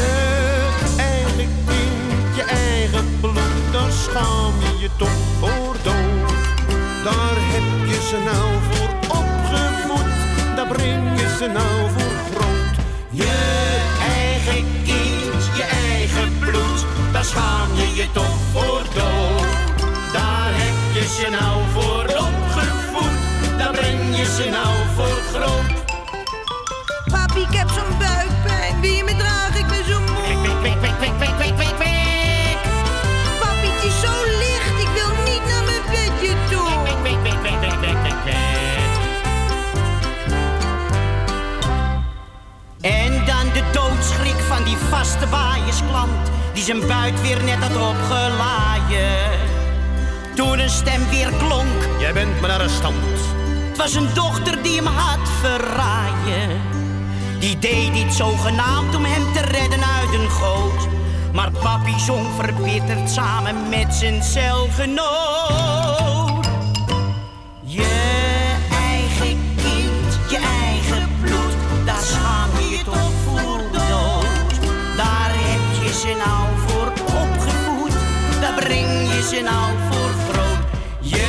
eigen kind, je eigen bloed, daar schaam je je toch voor dood. Daar heb je ze nou voor opgevoed, daar breng je ze nou voor groot. Je eigen kind, je eigen bloed, daar schaam je je toch voor dood. Daar heb je ze nou voor opgevoed, daar breng je ze nou voor groot. Papi, ik heb zo'n buikpijn, wil je me dragen? Die zijn buit weer net had opgelaaien. Toen een stem weer klonk, Jij bent mijn arrestant. het was een dochter die hem had verraaien. Die deed dit zogenaamd om hem te redden uit een goot. Maar papi zong verbitterd samen met zijn celgenoot. ze nou voor opgevoed? Daar breng je ze nou voor groot? Je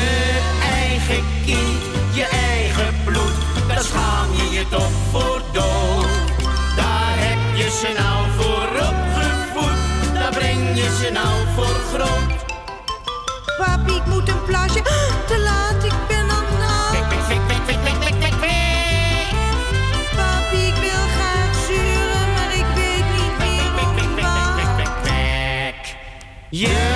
eigen kind, je eigen bloed, daar schaam je je toch voor dood. Daar heb je ze nou voor opgevoed, daar breng je ze nou voor groot. Papi, ik moet een plasje, te laat, ik ben... Yeah.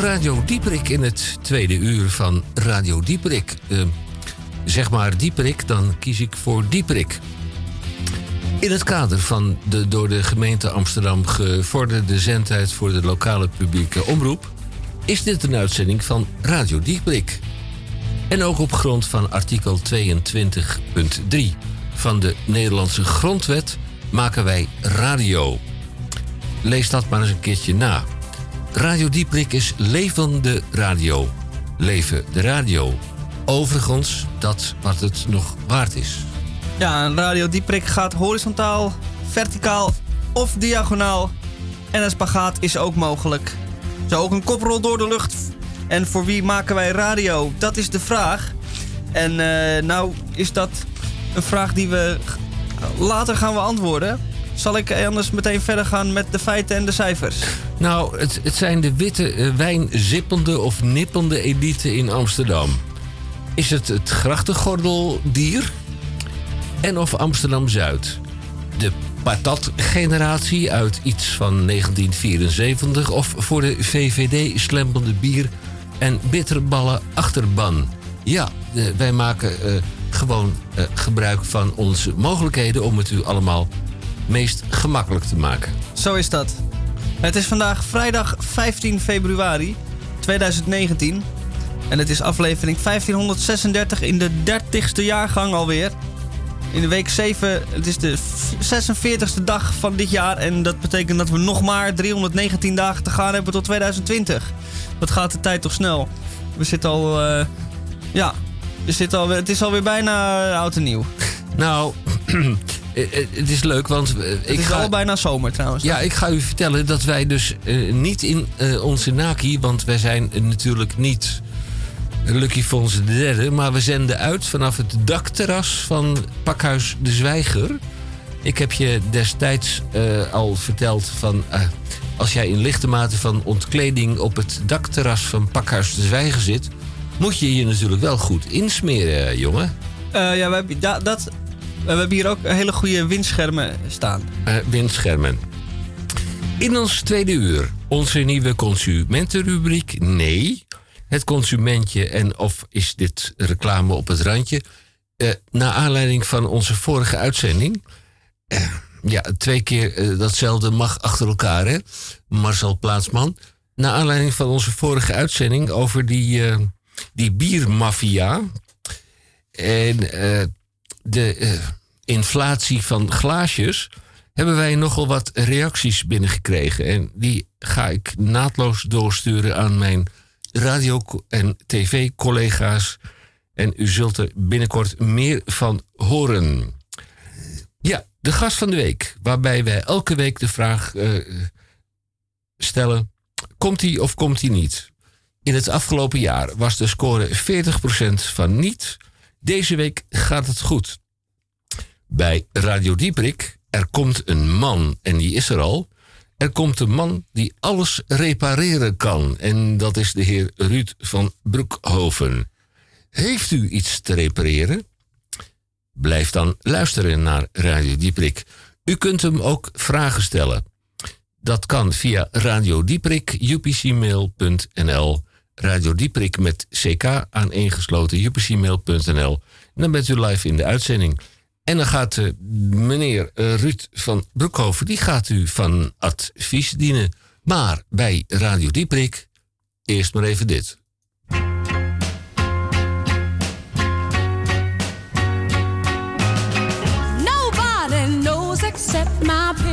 Radio Dieperik in het tweede uur van Radio Dieperik. Eh, zeg maar Dieperik, dan kies ik voor Dieperik. In het kader van de door de gemeente Amsterdam gevorderde zendtijd voor de lokale publieke omroep is dit een uitzending van Radio Dieperik. En ook op grond van artikel 22.3 van de Nederlandse Grondwet maken wij radio. Lees dat maar eens een keertje na. Radio Dieprik is levende radio. Leven de radio. Overigens, dat wat het nog waard is. Ja, radio dieprik gaat horizontaal, verticaal of diagonaal. En een spagaat is ook mogelijk. Zo ook een koprol door de lucht. En voor wie maken wij radio? Dat is de vraag. En eh, nou is dat een vraag die we later gaan beantwoorden. Zal ik anders meteen verder gaan met de feiten en de cijfers? Nou, het, het zijn de witte eh, wijnzippende of nippende elite in Amsterdam. Is het het grachtengordeldier? En of Amsterdam-Zuid? De patatgeneratie uit iets van 1974... of voor de VVD slempende bier en bitterballen achterban? Ja, eh, wij maken eh, gewoon gebruik van onze mogelijkheden... om het u allemaal meest gemakkelijk te maken. Zo is dat. Het is vandaag vrijdag 15 februari 2019. En het is aflevering 1536 in de 30ste jaargang alweer. In de week 7, het is de v- 46ste dag van dit jaar. En dat betekent dat we nog maar 319 dagen te gaan hebben tot 2020. Wat gaat de tijd toch snel? We zitten al, eh, ja, we zitten al, het is alweer bijna oud en nieuw. Nou, [CLEARS THROAT] het is leuk, want eh, Het ik is ga... al bijna zomer trouwens. Ja, ik ga u vertellen dat wij dus eh, niet in eh, onze Naki, want wij zijn eh, natuurlijk niet Lucky Fons de derde, maar we zenden uit vanaf het dakterras van Pakhuis de Zwijger. Ik heb je destijds eh, al verteld van eh, als jij in lichte mate van ontkleding op het dakterras van Pakhuis de Zwijger zit, moet je je natuurlijk wel goed insmeren, eh, jongen. Eh, ja, ja, dat, we hebben hier ook hele goede windschermen staan. eh, windschermen. In ons tweede uur onze nieuwe consumentenrubriek. Nee, het consumentje en of is dit reclame op het randje. Eh naar aanleiding van onze vorige uitzending. Eh, ja, twee keer datzelfde mag achter elkaar, hè? Marcel Plaatsman. Naar aanleiding van onze vorige uitzending over die, die biermafia. En de inflatie van glaasjes. hebben wij nogal wat reacties binnengekregen. En die ga ik naadloos doorsturen aan mijn radio- en tv-collega's. En u zult er binnenkort meer van horen. Ja, de gast van de week, waarbij wij elke week de vraag eh, stellen: komt hij of komt hij niet? In het afgelopen jaar was de score 40% van niet. Deze week gaat het goed. Bij Radio Dieprik, er komt een man en die is er al. Er komt een man die alles repareren kan. En dat is de heer Ruud van Broekhoven. Heeft u iets te repareren? Blijf dan luisteren naar Radio Dieprik. U kunt hem ook vragen stellen. Dat kan via Radio Dieprik, upcmail.nl. Radio Dieprik met ck aaneengesloten, upcmail.nl. Dan bent u live in de uitzending. En dan gaat eh, meneer eh, Ruud van Broekhoven, die gaat u van advies dienen. Maar bij Radio Dieprik, eerst maar even dit. Nobody knows except my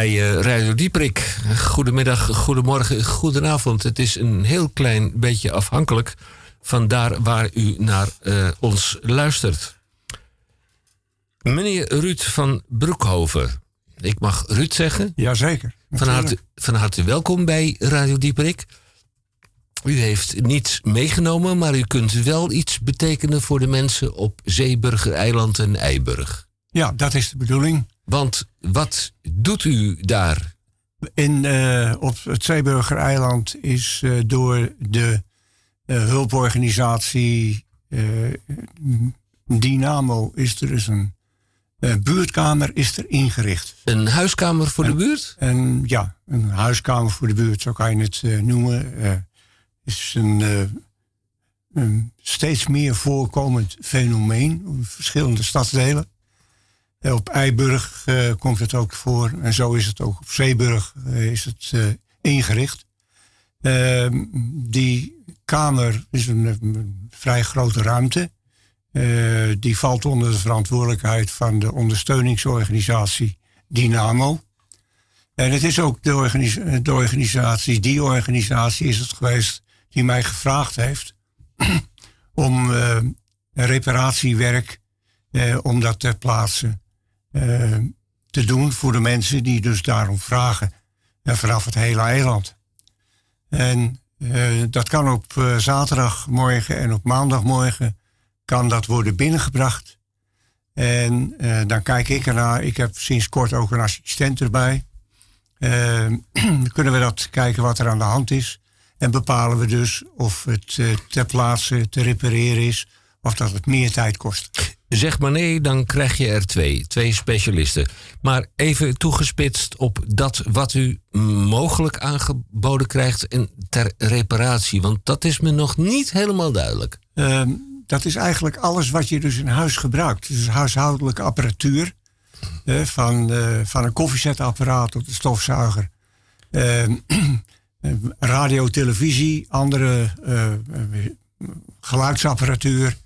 Bij eh, Radio Dieprik. Goedemiddag, goedemorgen, goedenavond. Het is een heel klein beetje afhankelijk van daar waar u naar eh, ons luistert. Meneer Ruud van Broekhoven. Ik mag Ruud zeggen. Jazeker. Van harte, van harte welkom bij Radio Dieperik. U heeft niets meegenomen, maar u kunt wel iets betekenen voor de mensen op Zeeburger Eiland en Eiburg. Ja, dat is de bedoeling. Want wat doet u daar? In, eh, op het Zeeburger Eiland is eh, door de eh, hulporganisatie Dynamo is er dus een buurtkamer is er ingericht. Een huiskamer voor de buurt? En, ja, een huiskamer voor de buurt, zo kan je het noemen. Is een, een steeds meer voorkomend fenomeen in verschillende stadsdelen. Eh, op Eiburg eh, komt het ook voor en zo is het ook op Zeeburg eh, is het ingericht. Ehm, die kamer is een, vrij grote ruimte. Die valt onder de verantwoordelijkheid van de ondersteuningsorganisatie Dynamo. En het is ook de, organis- de organisatie, die organisatie is het geweest die mij gevraagd heeft [CLEARS THROAT] om reparatiewerk, om dat ter plaatse eh, te doen voor de mensen die dus daarom vragen. En vanaf het hele eiland. En eh, dat kan op eh, zaterdagmorgen en op maandagmorgen kan dat worden binnengebracht. En eh, dan kijk ik ernaar. Ik heb sinds kort ook een assistent erbij. Eh, dan [CLEARS THROAT] kunnen we dat kijken wat er aan de hand is. En bepalen we dus of het eh, ter plaatse te repareren is of dat het meer tijd kost. Zeg maar nee, dan krijg je er twee. Twee specialisten. Maar even toegespitst op dat wat u mogelijk aangeboden krijgt en ter reparatie. Want dat is me nog niet helemaal duidelijk. Ehm, dat is eigenlijk alles wat je dus in huis gebruikt. Dus huishoudelijke apparatuur. eh, van, eh, van een koffiezetapparaat tot een stofzuiger. Ehm, [CLEARS THROAT] radio, televisie, andere eh, eh, geluidsapparatuur.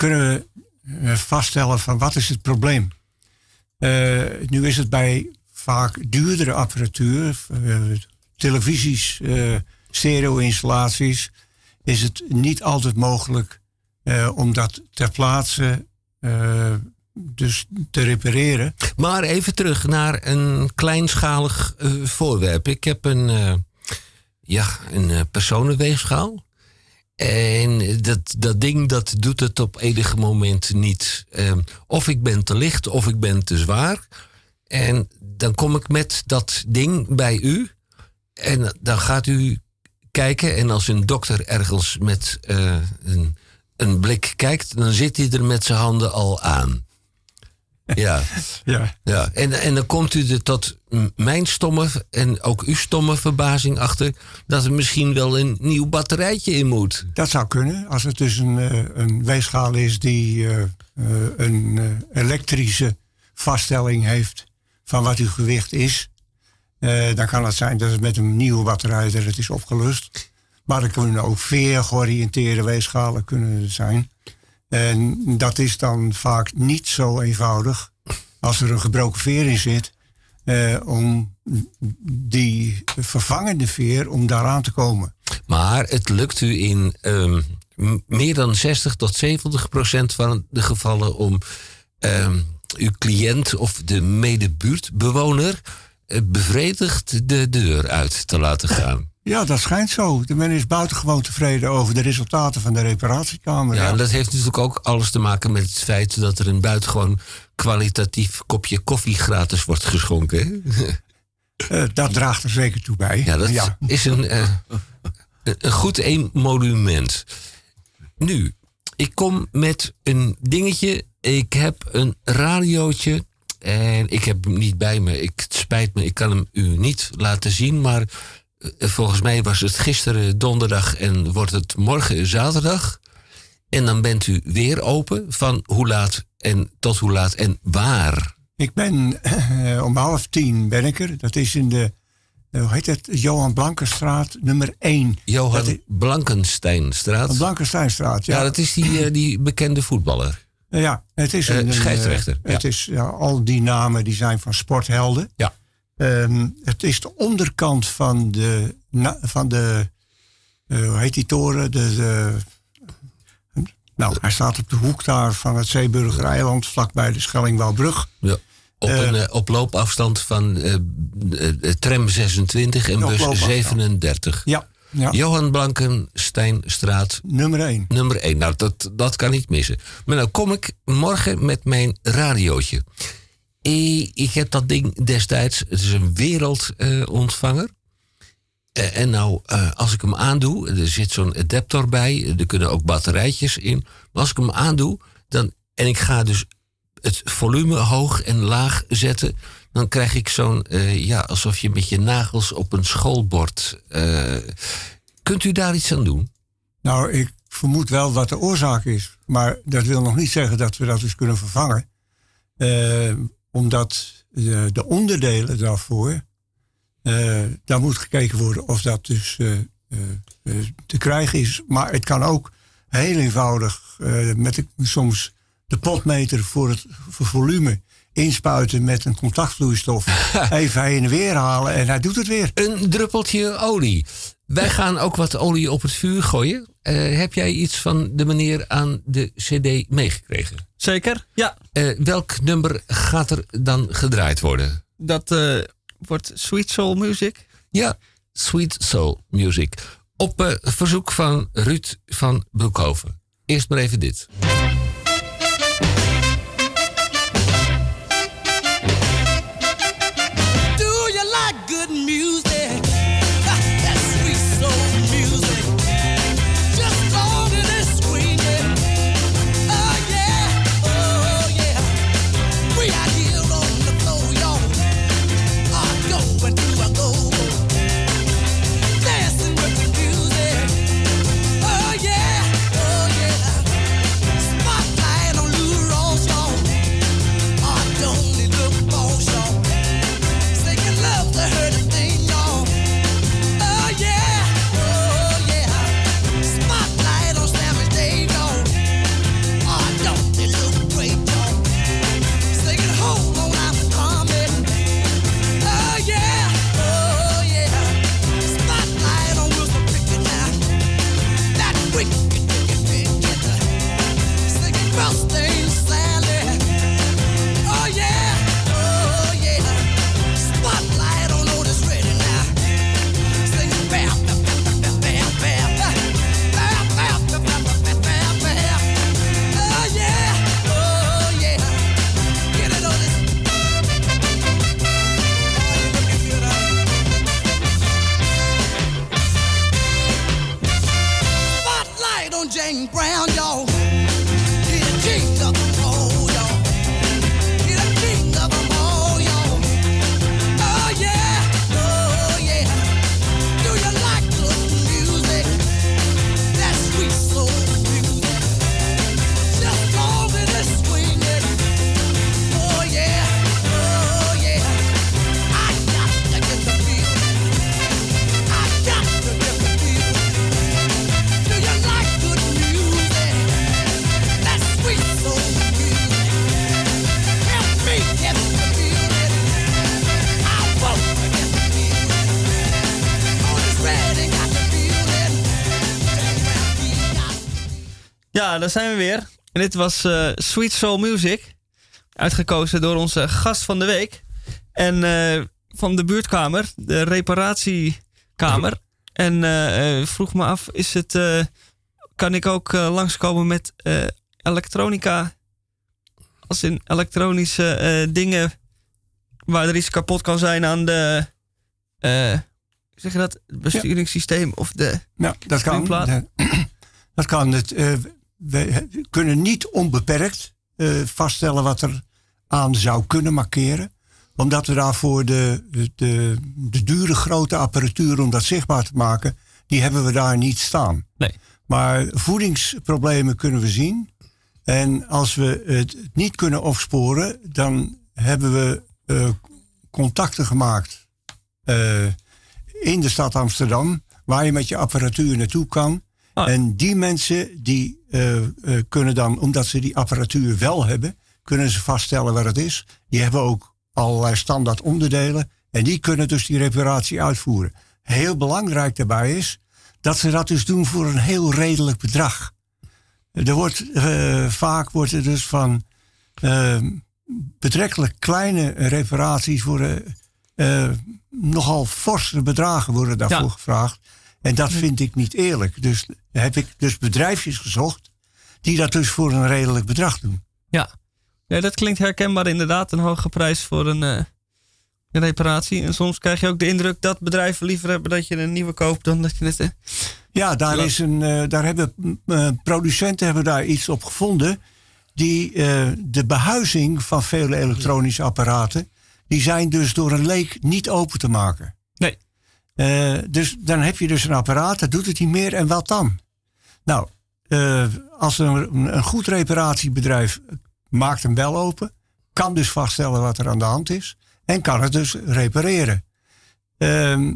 Kunnen we vaststellen van wat is het probleem. Eh, nu is het bij vaak duurdere apparatuur, eh, televisies, eh, stereo-installaties, is het niet altijd mogelijk om dat ter plaatse dus te repareren. Maar even terug naar een kleinschalig voorwerp. Ik heb een, ja, een personenweegschaal. En dat, dat ding dat doet het op enige moment niet. Ehm, of ik ben te licht of ik ben te zwaar. En dan kom ik met dat ding bij u. En dan gaat u kijken. En als een dokter ergens met eh, een, een blik kijkt, dan zit hij er met zijn handen al aan. Ja. ja. ja. En, en dan komt u er tot mijn stomme en ook uw stomme verbazing achter dat er misschien wel een nieuw batterijtje in moet. Dat zou kunnen. Als het dus een, eh, een weegschaal is die eh, eh, een elektrische vaststelling heeft van wat uw gewicht is. dan kan het zijn dat het met een nieuwe batterij dat het is opgelust. Maar er kunnen ook veer georiënteerde weegschalen kunnen zijn. En dat is dan vaak niet zo eenvoudig als er een gebroken veer in zit. eh, om die vervangende veer om daaraan te komen. Maar het lukt u in ehm, meer dan 60 tot 70 procent van de gevallen om ehm, uw cliënt of de medebuurtbewoner eh, bevredigd de deur uit te laten gaan. Ja, dat schijnt zo. De men is buitengewoon tevreden over de resultaten van de reparatiekamer. Ja, en dat heeft natuurlijk ook alles te maken met het feit dat er een buitengewoon kwalitatief kopje koffie gratis wordt geschonken. Eh, dat draagt er zeker toe bij. Ja, dat is een, eh, een- een goed emolument. Nu, ik kom met een dingetje. Ik heb een radiootje. En ik heb hem niet bij me. Ik, het spijt me, ik kan hem u niet laten zien. Maar volgens mij was het gisteren donderdag en wordt het morgen zaterdag. En dan bent u weer open van hoe laat en tot hoe laat en waar. Ik ben eh, om half tien ben ik er. Dat is in de, eh, hoe heet het, Johan Blankenstraat nummer 1. Johan Blankensteinstraat. Blankensteinstraat, ja. Ja, dat is die, eh, die bekende voetballer. Ja, het is een, scheidsrechter, Het is, ja, al die namen die zijn van sporthelden. Ja. Ehm, het is de onderkant van de, na- van de eh, hoe heet die toren? De, de, nou, hij staat op de hoek daar van het Zeeburger Eiland, vlakbij de Schellingwouwbrug. Ja. Op, Eh, een, eh, op loopafstand van eh, tram 26 en bus loopafstand. 37. Ja, ja. Johan Blankensteinstraat. Nummer 1. Nummer 1. Nou, dat, dat kan niet missen. Maar nou kom ik morgen met mijn radiootje. Ik heb dat ding destijds, het is een wereldontvanger. Eh, en nou, eh, als ik hem aandoe, er zit zo'n adapter bij, er kunnen ook batterijtjes in. Maar als ik hem aandoe, dan, en ik ga dus het volume hoog en laag zetten, dan krijg ik zo'n, eh, ja, alsof je met je nagels op een schoolbord. kunt u daar iets aan doen? Nou, ik vermoed wel wat de oorzaak is. Maar dat wil nog niet zeggen dat we dat dus kunnen vervangen. Eh, omdat de, de onderdelen daarvoor, eh, daar moet gekeken worden of dat dus eh, eh, eh, te krijgen is. Maar het kan ook heel eenvoudig eh, met de- soms de potmeter voor het voor volume inspuiten met een contactvloeistof. [LAUGHS] even heen en weer halen en hij doet het weer. Een druppeltje olie. Wij gaan ook wat olie op het vuur gooien. Eh, heb jij iets van de meneer aan de CD meegekregen? Zeker, ja. welk nummer gaat er dan gedraaid worden? Dat eh, wordt Sweet Soul Music. Ja, Sweet Soul Music. Op eh, verzoek van Ruud van Broekhoven. Eerst maar even dit. Daar zijn we weer. En dit was eh, Sweet Soul Music. Uitgekozen door onze gast van de week. En eh, van de buurtkamer, de reparatiekamer. En eh, vroeg me af, is het, kan ik ook langskomen met elektronica? Als in elektronische dingen waar er iets kapot kan zijn aan de... zeg je dat? Het besturingssysteem of de Ja, dat kan. [CLEARS THROAT] Dat kan. Het, we kunnen niet onbeperkt eh, vaststellen wat er aan zou kunnen markeren. Omdat we daarvoor de, de, de dure grote apparatuur om dat zichtbaar te maken, die hebben we daar niet staan. Nee. Maar voedingsproblemen kunnen we zien. En als we het niet kunnen opsporen, dan hebben we eh, contacten gemaakt eh, in de stad Amsterdam, waar je met je apparatuur naartoe kan. En die mensen die kunnen dan, omdat ze die apparatuur wel hebben, kunnen ze vaststellen waar het is. Die hebben ook allerlei standaard onderdelen en die kunnen dus die reparatie uitvoeren. Heel belangrijk daarbij is dat ze dat dus doen voor een heel redelijk bedrag. Er wordt, eh, vaak wordt er dus van eh, betrekkelijk kleine reparaties worden eh, nogal forse bedragen worden daarvoor Ja. gevraagd. En dat vind ik niet eerlijk. Dus heb ik dus bedrijfjes gezocht die dat dus voor een redelijk bedrag doen. Ja. ja, dat klinkt herkenbaar inderdaad. Een hoge prijs voor een, eh, een reparatie. En soms krijg je ook de indruk dat bedrijven liever hebben dat je een nieuwe koopt dan dat je het... eh, Ja, daar. Is een, eh, daar hebben producenten hebben daar iets op gevonden. Die de behuizing van vele elektronische apparaten, die zijn dus door een leek niet open te maken. Nee. Eh, dus dan heb je dus een apparaat, dat doet het niet meer en wat dan? Nou, eh, als een, een goed reparatiebedrijf maakt hem wel open, kan dus vaststellen wat er aan de hand is en kan het dus repareren. Ehm,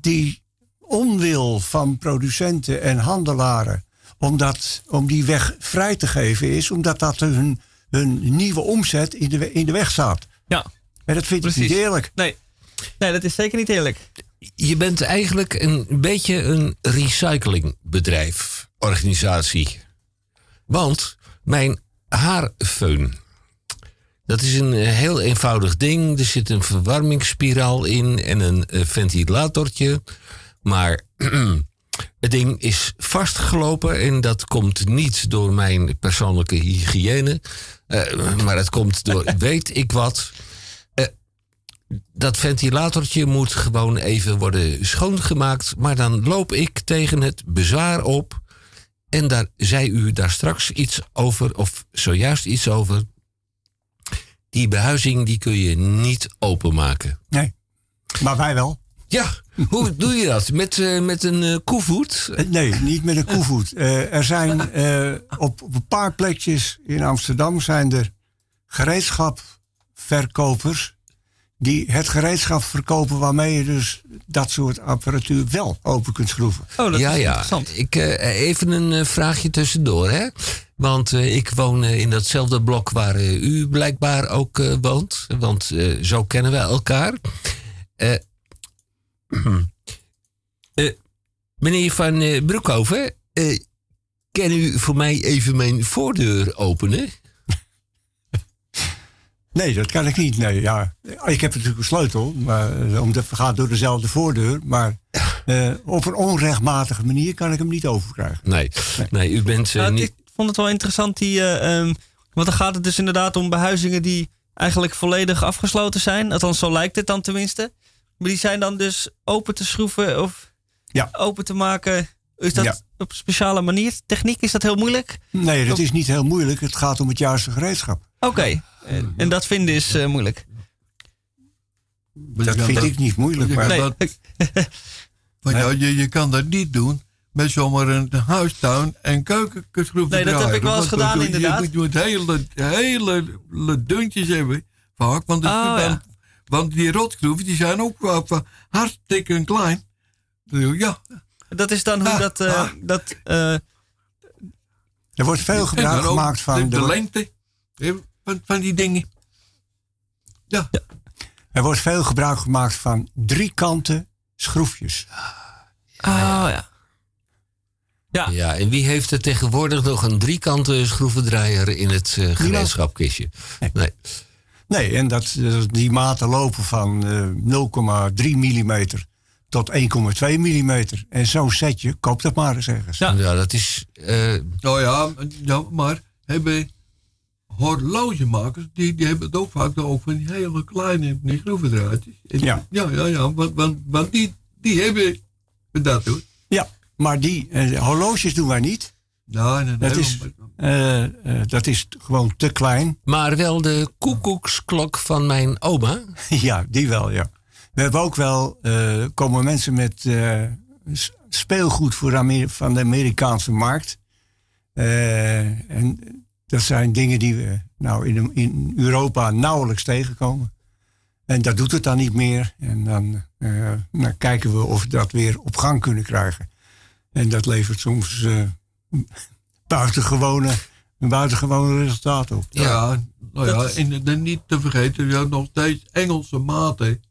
die onwil van producenten en handelaren om, dat, om die weg vrij te geven is omdat dat hun, hun nieuwe omzet in de, we- in de weg staat. Ja. En dat vind ik niet eerlijk. Nee. nee, dat is zeker niet eerlijk. Je bent eigenlijk een beetje een recyclingbedrijf, organisatie. Want mijn haarfeun, dat is een heel eenvoudig ding. Er zit een verwarmingsspiraal in en een eh, ventilatortje. Maar [CLEARS THROAT] het ding is vastgelopen en dat komt niet door mijn persoonlijke hygiëne. eh, maar het komt door [LAUGHS] weet ik wat. Eh, dat ventilatortje moet gewoon even worden schoongemaakt. Maar dan loop ik tegen het bezwaar op. En daar zei u daar straks iets over, of zojuist iets over. Die behuizing die kun je niet openmaken. Nee. Maar wij wel. Ja, hoe doe je dat? Met, eh, met een eh, koevoet? Nee, niet met een koevoet. Eh, er zijn eh, op, op een paar plekjes in Amsterdam zijn er gereedschapverkopers die het gereedschap verkopen waarmee je dus dat soort apparatuur wel open kunt schroeven. ja, ja. Ik, eh, even een eh, vraagje tussendoor. Hè? Want eh, ik woon eh, in datzelfde blok waar eh, u blijkbaar ook eh, woont. Want eh, zo kennen we elkaar. Eh, [CLEARS THROAT] eh, meneer Van Broekhoven, eh, kan u voor mij even mijn voordeur openen? Nee, dat kan ik niet. Nee, ja. Ik heb natuurlijk een sleutel, maar eh, omdat we gaan door dezelfde voordeur. Maar [LAUGHS] eh, op een onrechtmatige manier kan ik hem niet overkrijgen. Nee, nee u bent eh, Nou, niet... Ik vond het wel interessant, die, eh, ehm, want dan gaat het dus inderdaad om behuizingen die eigenlijk volledig afgesloten zijn. Althans, zo lijkt het dan tenminste. Maar die zijn dan dus open te schroeven of Ja. open te maken. Is dat Ja. op een speciale manier? Techniek, is dat heel moeilijk? Nee, dat is niet heel moeilijk. Het gaat om het juiste gereedschap. Oké, en, en dat vinden is eh, moeilijk. Dat vind ik niet moeilijk. Je Maar kan dat- [LAUGHS] Want ja, je, je kan dat niet doen met zomaar een huistuin en keukenschroef Nee, dat heb ik wel eens gedaan, je- inderdaad. Je moet hele, hele, hele duntjes hebben vaak. Want, het- Oh, dan- want die rotschroeven die zijn ook hartstikke klein. Ja. Dat is dan hoe dat... eh, dat eh, er wordt veel gebruik gemaakt van... de, de de- lengte hè, van, van die dingen. Ja. Er wordt veel gebruik gemaakt van drie kanten schroefjes. Oh ja. Ja. ja, en wie heeft er tegenwoordig nog een driekante schroevendraaier in het eh gereedschapkistje? Nee. Nee, en dat, eh, die maten lopen van eh, 0,3 mm tot 1,2 mm. En zo'n setje, koop dat maar eens ergens. Ja, dat is... Nou ja, ja, maar hebben horlogemakers, die, die hebben het ook vaak ook van die hele kleine schroevendraadjes. En- Ja. Ja, ja, ja, want, want, want die, die hebben dat hoor. Ja, maar die eh, horloges doen wij niet. Nee, nee, nee. Dat is, eh, eh, dat is gewoon te klein. Maar wel de koekoeksklok van mijn oma. [LAUGHS] Ja, die wel, ja. We hebben ook wel, eh, komen mensen met eh, speelgoed voor de van de Amerikaanse markt. Eh, en dat zijn dingen die we nou in, in Europa nauwelijks tegenkomen. En dat doet het dan niet meer. En dan, eh, dan kijken we of we dat weer op gang kunnen krijgen. En dat levert soms eh [LAUGHS] buitengewone, een buitengewone resultaat op. Ja, nou ja, en dan niet te vergeten, je hebt nog steeds Engelse maten.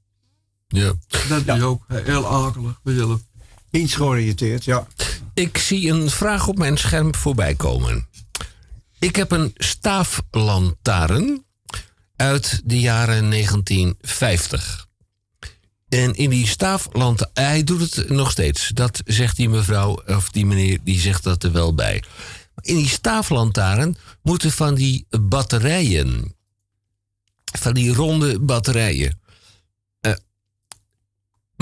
Ja. Dat is ook heel akelig mezelf. Iets georiënteerd, ja. Ik zie een vraag op mijn scherm voorbij komen. Ik heb een staaflantaarn uit de jaren 1950. En in die staaflantaarn, hij doet het nog steeds. Dat zegt die mevrouw of die meneer, die zegt dat er wel bij. In die staaflantaarn moeten van die batterijen, van die ronde batterijen.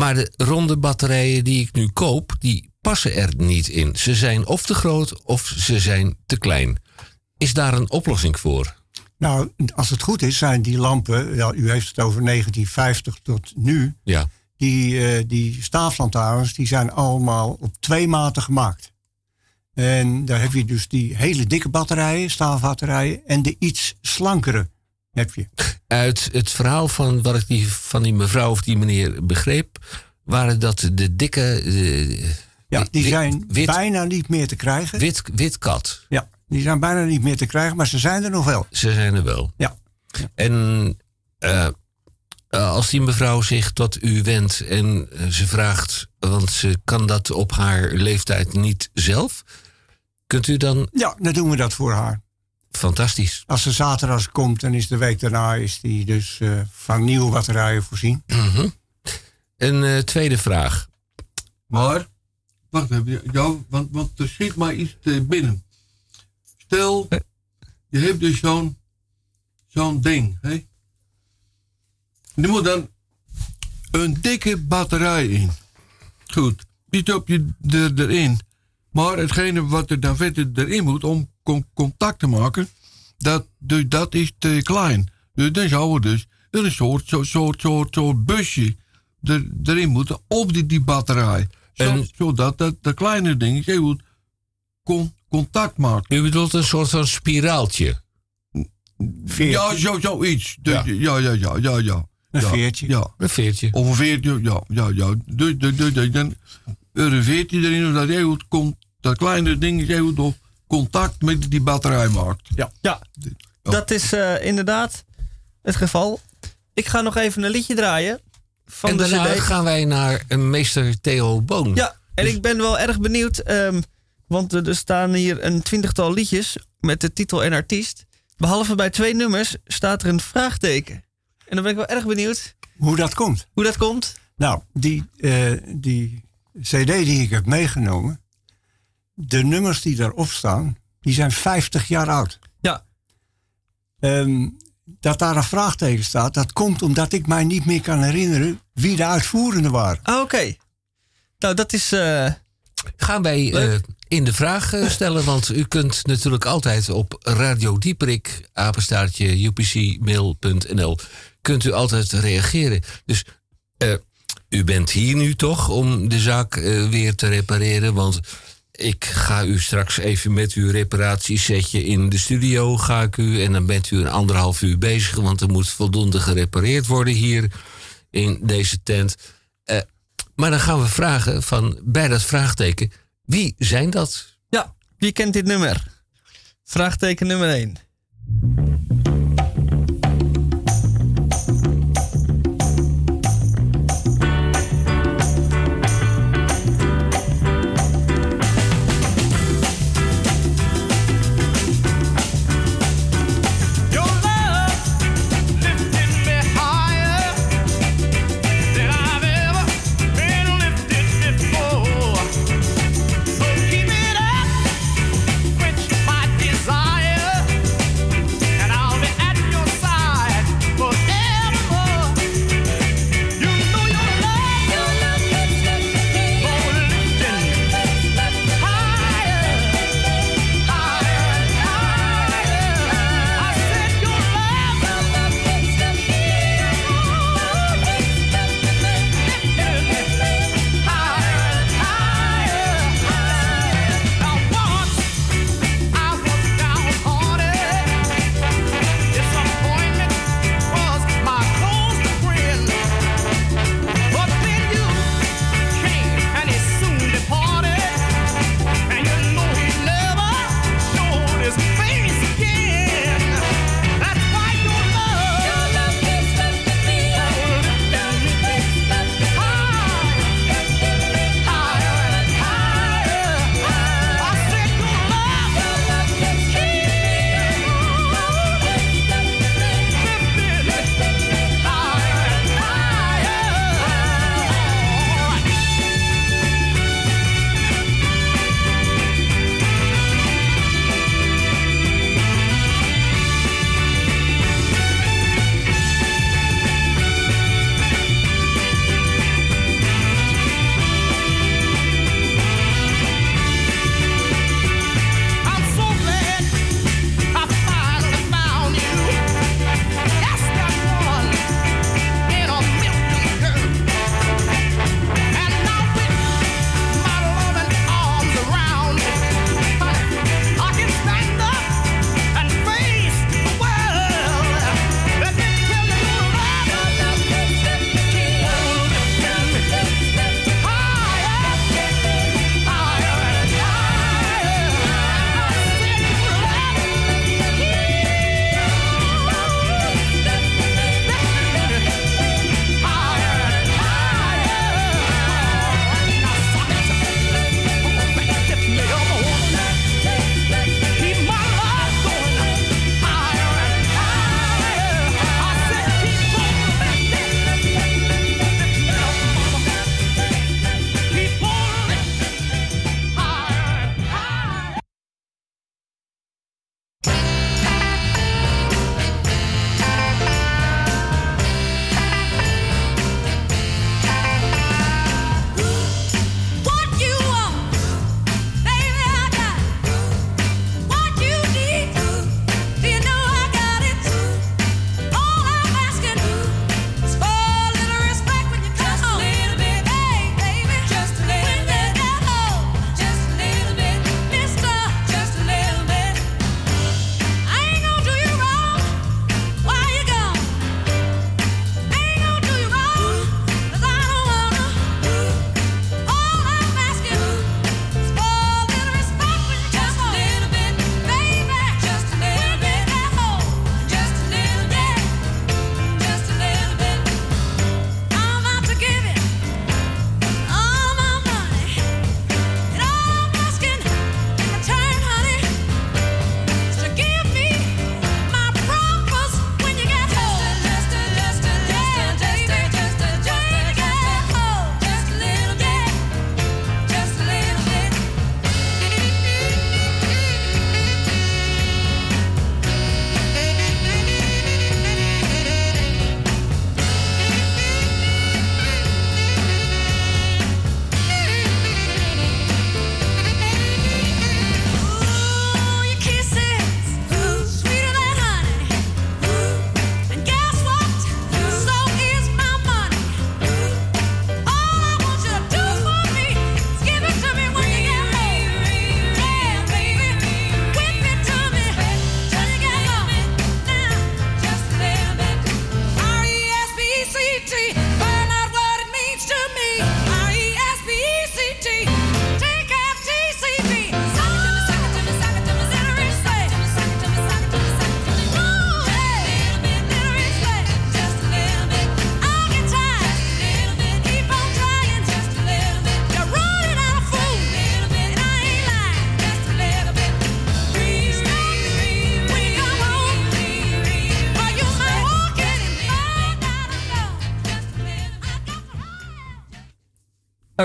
Maar de ronde batterijen die ik nu koop, die passen er niet in. Ze zijn of te groot of ze zijn te klein. Is daar een oplossing voor? Nou, als het goed is, zijn die lampen, ja, u heeft het over 1950 tot nu, Ja. die, eh, die staaflantaarns, die zijn allemaal op twee maten gemaakt. En daar heb je dus die hele dikke batterijen, staafbatterijen, en de iets slankere heb je. Uit het verhaal van wat ik die, van die mevrouw of die meneer begreep, waren dat de dikke. de- Ja, die wit- zijn wit, bijna niet meer te krijgen. wit, wit kat. Ja, die zijn bijna niet meer te krijgen, maar ze zijn er nog wel. Ze zijn er wel. Ja. En eh, eh, als die mevrouw zich tot u wendt en eh, ze vraagt, want ze kan dat op haar leeftijd niet zelf, kunt u dan. Ja, dan doen we dat voor haar. Fantastisch. Als ze zaterdag komt, dan is de week daarna is die dus eh, van nieuwe batterijen voorzien. Mhm. Een eh, tweede vraag. Maar, wacht even, ja, want, want er schiet maar iets te binnen. Stel, je hebt dus zo'n zo'n ding, hè? Er moet dan een dikke batterij in. Goed, die stop je er, erin. Maar hetgene wat er dan verder erin moet om contact te maken, dat, dus dat is te klein. Dus dan zou er dus er een soort, soort, soort, soort, soort busje er, erin moeten op die, die batterij. Zo, zodat dat, dat kleine ding heel goed con, contact maakt. U bedoelt een soort van spiraaltje? Ja, zo, zoiets. Dus, ja. ja, ja, ja, ja, ja. Een ja, veertje. Ja. Een veertje. Of een veertje, ja, ja, ja. Dus, dus, dus, dus dan er een veertje erin, zodat heel goed con, dat kleine ding heel goed op contact met die batterij maakt. Ja. Ja, dat is eh, inderdaad het geval. Ik ga nog even een liedje draaien. Van en de daarna CD. gaan wij naar een meester Theo Boon. Ja, en ik ben wel erg benieuwd. ehm, Want er er staan hier een twintigtal liedjes met de titel en artiest. Behalve bij twee nummers staat er een vraagteken. En dan ben ik wel erg benieuwd Hoe dat komt? hoe dat komt. Nou, die, eh, die CD die ik heb meegenomen, de nummers die daarop staan, die zijn 50 jaar oud. Ja. Ehm, dat daar een vraagteken staat, dat komt omdat ik mij niet meer kan herinneren wie de uitvoerenden waren. Ah, oké. Nou, dat is. eh, Gaan wij eh, in de vraag eh, stellen, want u kunt natuurlijk altijd op Radio Dieperik, apenstaartje upcmail.nl, kunt u altijd reageren. Dus eh, u bent hier nu toch om de zaak weer te repareren, want ik ga u straks even met uw reparatiesetje in de studio, ga ik u, en dan bent u een anderhalf uur bezig, want er moet voldoende gerepareerd worden hier in deze tent. Eh, maar dan gaan we vragen van bij dat vraagteken, wie zijn dat? Ja, wie kent dit nummer? Vraagteken nummer 1.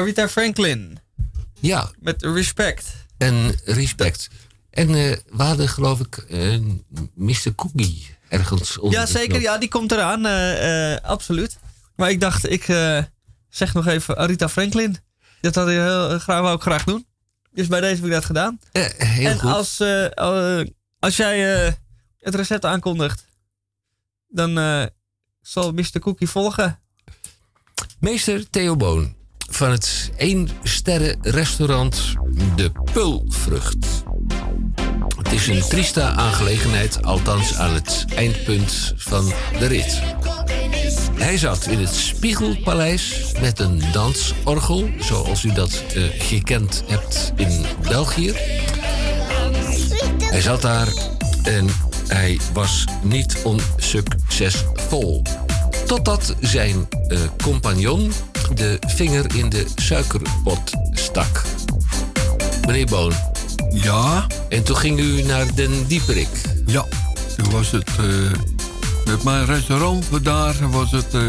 Rita Franklin. Ja. Met respect. En respect. En eh, we hadden geloof ik eh, Mr. Cookie ergens onder Ja, zeker. Ja, die komt eraan. eh, absoluut. Maar ik dacht, ik zeg nog even Arita Franklin. Dat had ik heel graag, wou ik graag doen. Dus bij deze heb ik dat gedaan. heel en goed. Als, als jij het recept aankondigt, dan zal Mr. Cookie volgen. Meester Theo Boon van het 1 sterren restaurant De Pulvrucht. Het is een triesta aangelegenheid, althans aan het eindpunt van de rit. Hij zat in het Spiegelpaleis met een dansorgel, zoals u dat eh, gekend hebt in België. Hij zat daar en hij was niet onsuccesvol. Totdat zijn eh, compagnon de vinger in de suikerpot stak. Meneer Boon. Ja? En toen ging u naar Den Dieperik. Ja, toen was het... eh, met mijn restaurant daar was het eh,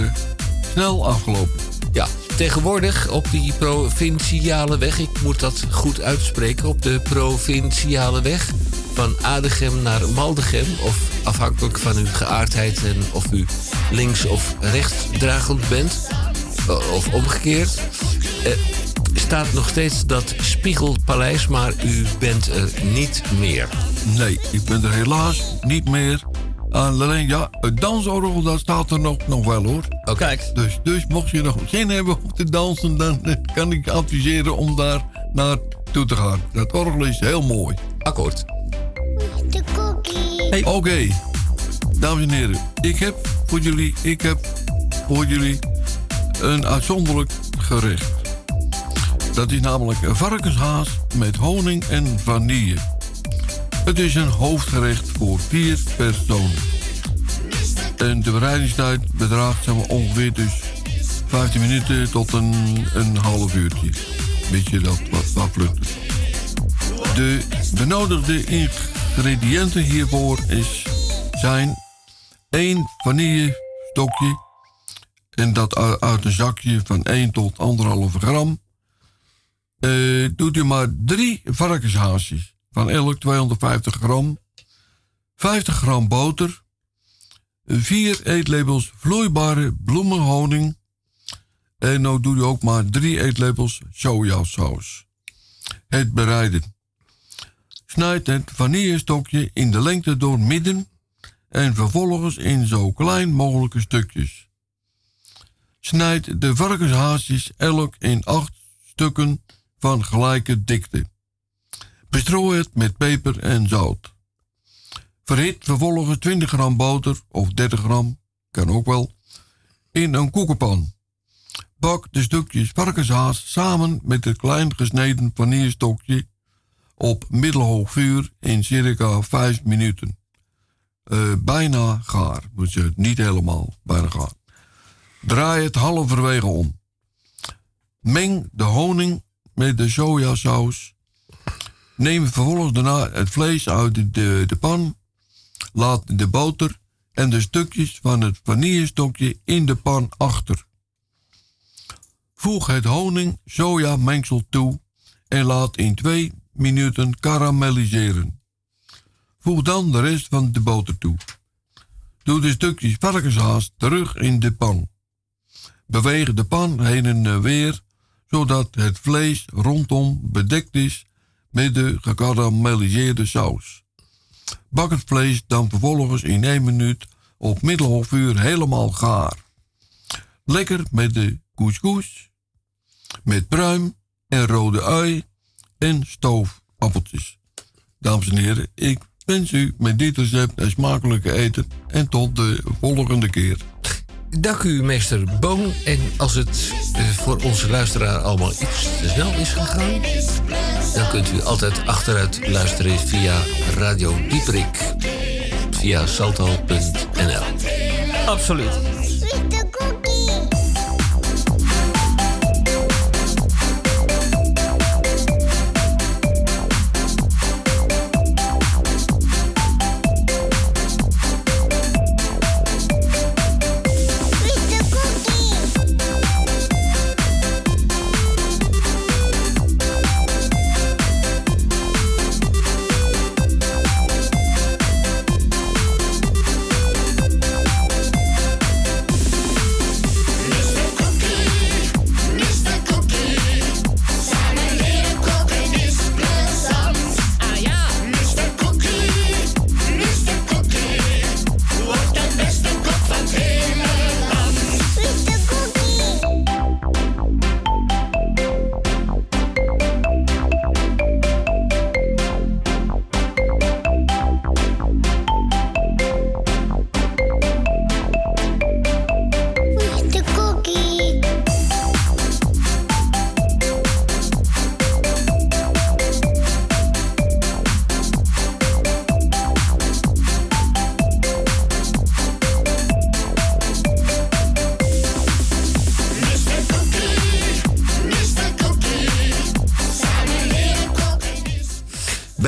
snel afgelopen. Ja, tegenwoordig op die provinciale weg, ik moet dat goed uitspreken, op de provinciale weg van Adegem naar Maldegem, of afhankelijk van uw geaardheid en of u links of rechtsdragend bent, o- of omgekeerd, eh, staat nog steeds dat Spiegelpaleis, maar u bent er niet meer. Nee, ik ben er helaas niet meer. Alleen ja, het dansorgel dat staat er nog, nog wel hoor. Kijk. Dus, dus mocht je nog zin hebben om te dansen, dan eh, kan ik adviseren om daar naartoe te gaan. Dat orgel is heel mooi. Akkoord. De cookie. Oké, dames en heren, ik heb voor jullie, ik heb voor jullie een uitzonderlijk gerecht. Dat is namelijk varkenshaas met honing en vanille. Het is een hoofdgerecht voor vier personen. En de bereidingstijd bedraagt zeg ongeveer dus 15 minuten tot een, een half uurtje. Beetje dat wat. De benodigde ingrediënten hiervoor is, zijn 1 vanillestokje en dat uit een zakje van 1 tot 1,5 gram. Eh, doet u maar drie varkenshaasjes van elk 250 gram, 50 gram boter, 4 eetlepels vloeibare bloemenhoning en nou doe u ook maar 3 eetlepels sojasaus. Het bereiden. Snijd het vanillestokje in de lengte door midden en vervolgens in zo klein mogelijke stukjes. Snijd de varkenshaasjes elk in acht stukken van gelijke dikte. Bestrooi het met peper en zout. Verhit vervolgens 20 gram boter of 30 gram, kan ook wel, in een koekenpan. Bak de stukjes varkenshaas samen met het klein gesneden vanillestokje op middelhoog vuur in circa 5 minuten. Eh, bijna gaar, moet je niet helemaal bijna gaar. Draai het halverwege om. Meng de honing met de sojasaus. Neem vervolgens daarna het vlees uit de, de, de pan. Laat de boter en de stukjes van het vanillestokje in de pan achter. Voeg het honing-soja mengsel toe en laat in 2 minuten karamelliseren. Voeg dan de rest van de boter toe. Doe de stukjes varkenshaas terug in de pan. Beweeg de pan heen en weer, zodat het vlees rondom bedekt is met de gekarameliseerde saus. Bak het vlees dan vervolgens in 1 minuut op middelhoog vuur helemaal gaar. Lekker met de couscous, met pruim en rode ui en stoofappeltjes. Dames en heren, ik wens u met dit recept een smakelijke eten en tot de volgende keer. Dank u, meester Boon. En als het eh, voor onze luisteraar allemaal iets te snel is gegaan, dan kunt u altijd achteruit luisteren via Radio Dieperik, via salto.nl. Absoluut.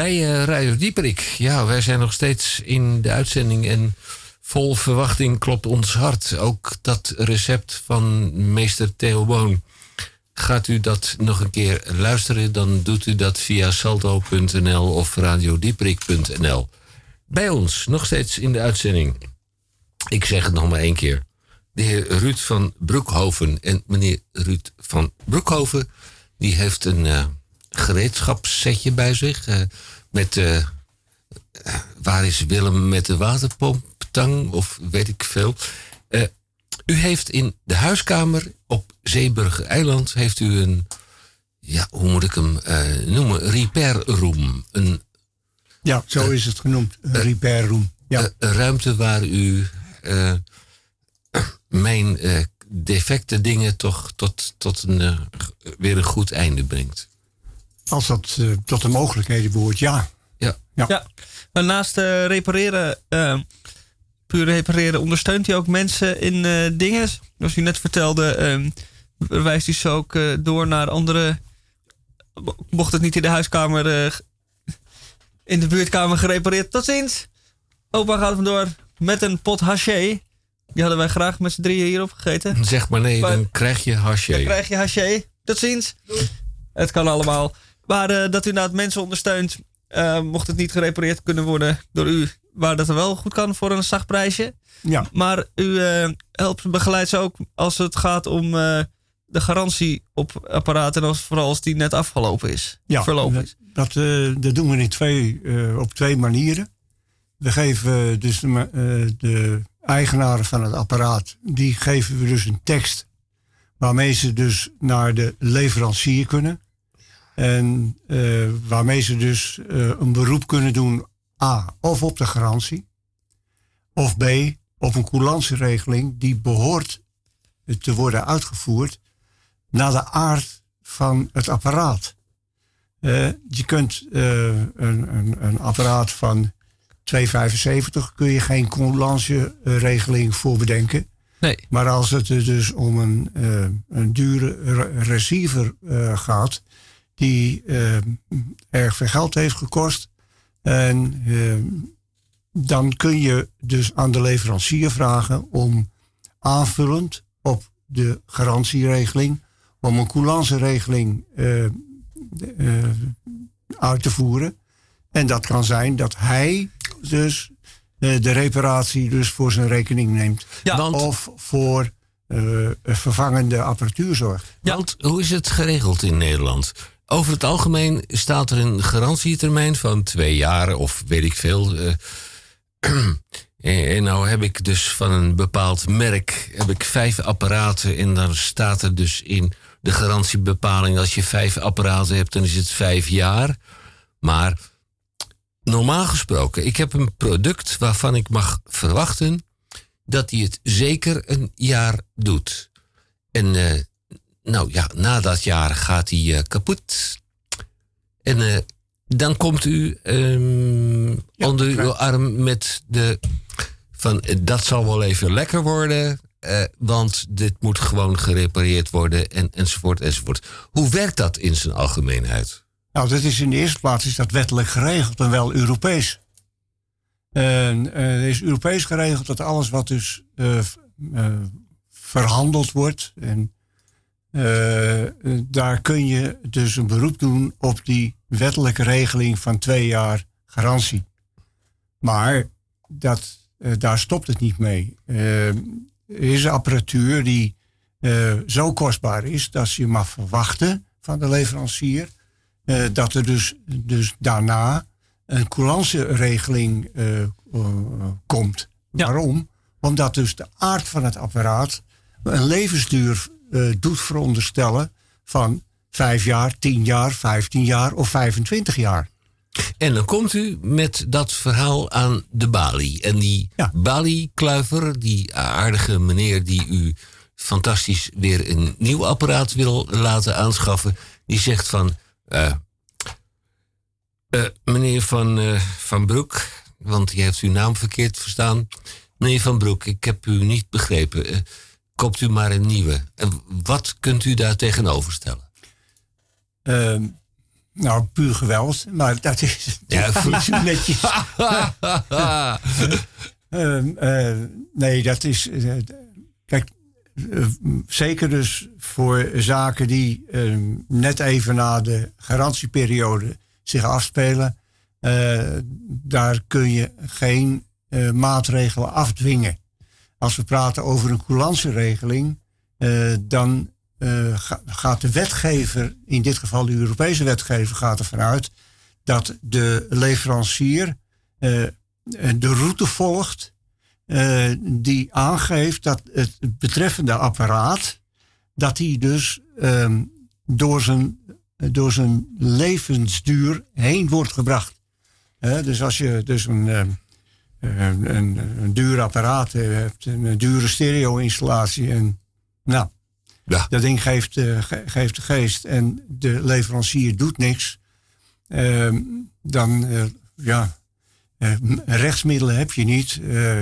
Bij eh, Radio Dieperik. Ja, wij zijn nog steeds in de uitzending en vol verwachting klopt ons hart. Ook dat recept van meester Theo Boon. Gaat u dat nog een keer luisteren, dan doet u dat via salto.nl of radiodieperik.nl. Bij ons, nog steeds in de uitzending. Ik zeg het nog maar één keer. De heer Ruud van Broekhoven. En meneer Ruud van Broekhoven, die heeft een eh, gereedschapssetje bij zich. eh, met, eh, waar is Willem met de waterpomptang? Of weet ik veel. Eh, u heeft in de huiskamer op Zeeburger Eiland... heeft u een, ja, hoe moet ik hem eh, noemen? Repair room. Een, Ja, zo is het genoemd. Een repair room. Ja. een ruimte waar u [CLEARS THROAT] mijn defecte dingen toch tot, tot een, weer een goed einde brengt. Als dat eh, tot de mogelijkheden behoort, ja. Ja. Ja. Maar naast eh, repareren, eh, puur repareren, ondersteunt hij ook mensen in eh, dingen. Zoals u net vertelde, eh, wijst hij ze ook eh, door naar andere. Mocht het niet in de huiskamer, eh, in de buurtkamer gerepareerd. Tot ziens! Opa gaat vandoor met een pot haché. Die hadden wij graag met z'n drieën hierop gegeten. Zeg maar nee, Maar- dan krijg je hasje. Dan krijg je haché. Tot ziens. Het kan allemaal. Maar eh, dat u inderdaad mensen ondersteunt. eh, mocht het niet gerepareerd kunnen worden door u. Waar dat wel goed kan voor een zacht prijsje. Ja. Maar u eh, helpt begeleidt ze ook als het gaat om de garantie op apparaten. En als, vooral als die net afgelopen is. Ja, verlopen is. dat, dat, dat doen we in twee, op twee manieren. We geven dus de, de eigenaren van het apparaat, die geven we dus een tekst waarmee ze dus naar de leverancier kunnen. En eh, waarmee ze dus eh, een beroep kunnen doen, A, of op de garantie, of B, op een coulantieregeling die behoort te worden uitgevoerd naar de aard van het apparaat. Eh, je kunt een, een, een apparaat van 2,75 kun je geen coulantieregeling voor bedenken. Nee. Maar als het er dus om een, een dure re- receiver gaat, die eh, erg veel geld heeft gekost, en eh, dan kun je dus aan de leverancier vragen om aanvullend op de garantieregeling, om een coulantieregeling eh, eh, uit te voeren. En dat kan zijn dat hij dus eh, de reparatie dus voor zijn rekening neemt. Of voor eh, vervangende apparatuur zorgt. Want hoe is het geregeld in Nederland? Over het algemeen staat er een garantietermijn van twee jaar of weet ik veel. eh, en, [CLEARS THROAT] en nou heb ik dus van een bepaald merk heb ik vijf apparaten en daar staat er dus in de garantiebepaling als je vijf apparaten hebt dan is het vijf jaar. Maar normaal gesproken, ik heb een product waarvan ik mag verwachten dat hij het zeker een jaar doet. En eh, nou ja, na dat jaar gaat hij eh, kapot. En eh, dan komt u ehm, onder uw arm met de van eh, dat zal wel even lekker worden. want dit moet gewoon gerepareerd worden en, enzovoort enzovoort. Hoe werkt dat in zijn algemeenheid? Nou, dat is in de eerste plaats is dat wettelijk geregeld en wel Europees. En er is Europees geregeld dat alles wat dus verhandeld wordt. En eh, daar kun je dus een beroep doen op die wettelijke regeling van twee jaar garantie. Maar dat, eh, daar stopt het niet mee. Eh, er is apparatuur die zo kostbaar is dat je mag verwachten van de leverancier dat er dus, dus daarna een coulantieregeling eh, komt. Waarom? Omdat dus de aard van het apparaat een levensduur eh, doet veronderstellen van 5 jaar, 10 jaar, 15 jaar of 25 jaar. En dan komt u met dat verhaal aan de balie. En die balie-kluiver, die aardige meneer die u fantastisch weer een nieuw apparaat wil laten aanschaffen, die zegt van. eh, eh, meneer van, van Broek, want die heeft uw naam verkeerd verstaan. Meneer Van Broek, ik heb u niet begrepen. Koopt u maar een nieuwe. En wat kunt u daar tegenover stellen? Ehm, Nou, puur geweld, maar dat is Ja, [LAUGHS] netjes. [LAUGHS] Ehm, eh, nee, dat is. eh, kijk, eh, zeker dus voor zaken die ehm, net even na de garantieperiode zich afspelen, daar kun je geen maatregelen afdwingen. Als we praten over een coulantieregeling, eh, dan eh, ga- gaat de wetgever, in dit geval de Europese wetgever, gaat ervan uit dat de leverancier eh, de route volgt die aangeeft dat het betreffende apparaat, dat die dus ehm, door, zijn, door zijn levensduur heen wordt gebracht. Dus als je dus een, ehm, een, een, een duur apparaat hebt, een, dure stereo-installatie en nou, dat ding geeft, eh, ge- geeft de geest en de leverancier doet niks, ehm, dan eh, ja, eh, rechtsmiddelen heb je niet. Eh,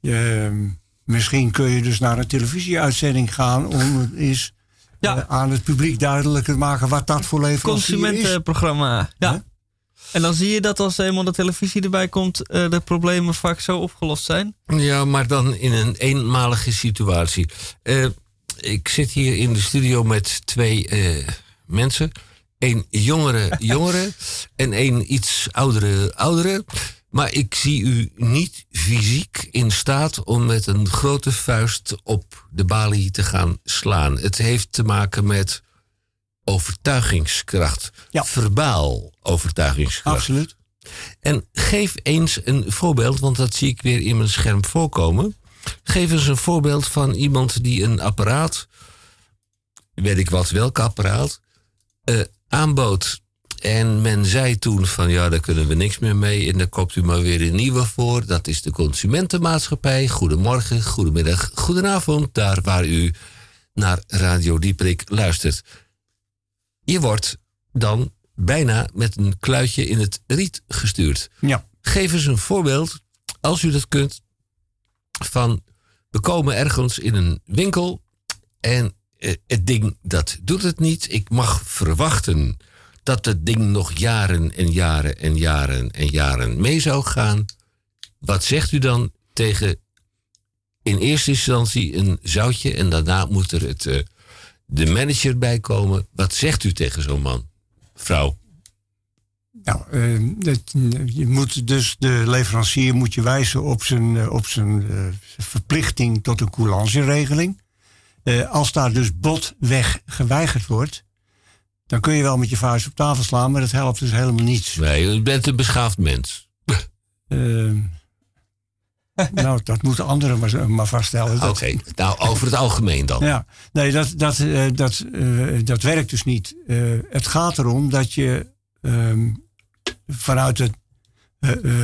je, misschien kun je dus naar een televisieuitzending gaan om het eens eh, aan het publiek duidelijk te maken wat dat voor leverancier is. Consumentenprogramma. Ja. En dan zie je dat als eenmaal de televisie erbij komt, eh, de problemen vaak zo opgelost zijn. Ja, maar dan in een eenmalige situatie. Eh, ik zit hier in de studio met twee eh, mensen. Een jongere [LAUGHS] jongere en een iets oudere oudere. Maar ik zie u niet fysiek in staat om met een grote vuist op de balie te gaan slaan. Het heeft te maken met overtuigingskracht. Verbaal overtuigingskracht. Absoluut. En geef eens een voorbeeld, want dat zie ik weer in mijn scherm voorkomen. Geef eens een voorbeeld van iemand die een apparaat, weet ik wat, welk apparaat, eh, aanbood. En men zei toen van ja, daar kunnen we niks meer mee. En dan koopt u maar weer een nieuwe voor. Dat is de consumentenmaatschappij. Goedemorgen, goedemiddag, goedenavond. Daar waar u naar Radio Dieprik luistert. Je wordt dan bijna met een kluitje in het riet gestuurd. Ja. Geef eens een voorbeeld, als u dat kunt, van we komen ergens in een winkel en eh, het ding dat doet het niet. Ik mag verwachten dat het ding nog jaren en jaren en jaren en jaren mee zou gaan. Wat zegt u dan tegen in eerste instantie een zoutje en daarna moet er het, eh, de manager bij komen? Wat zegt u tegen zo'n man, vrouw? Nou, eh, je moet dus de leverancier moet je wijzen op zijn, eh, op zijn eh, verplichting tot een coulantieregeling. Eh, als daar dus botweg geweigerd wordt, dan kun je wel met je vuist op tafel slaan, maar dat helpt dus helemaal niets. Nee, u bent een beschaafd mens. [LAUGHS] Nou, dat moeten anderen maar, maar vaststellen. Oké, nou over het algemeen dan. Ja, nee, dat, dat, eh, dat, eh, dat werkt dus niet. Eh, het gaat erom dat je ehm, vanuit het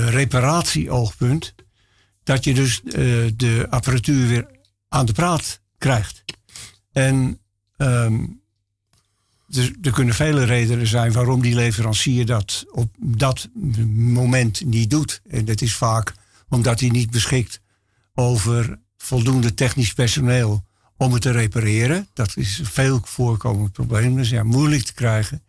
reparatieoogpunt, dat je dus de apparatuur weer aan de praat krijgt. En ehm, dus er kunnen vele redenen zijn waarom die leverancier dat op dat moment niet doet. En dat is vaak omdat hij niet beschikt over voldoende technisch personeel om het te repareren. Dat is een veel voorkomend probleem. Dus ja, moeilijk te krijgen.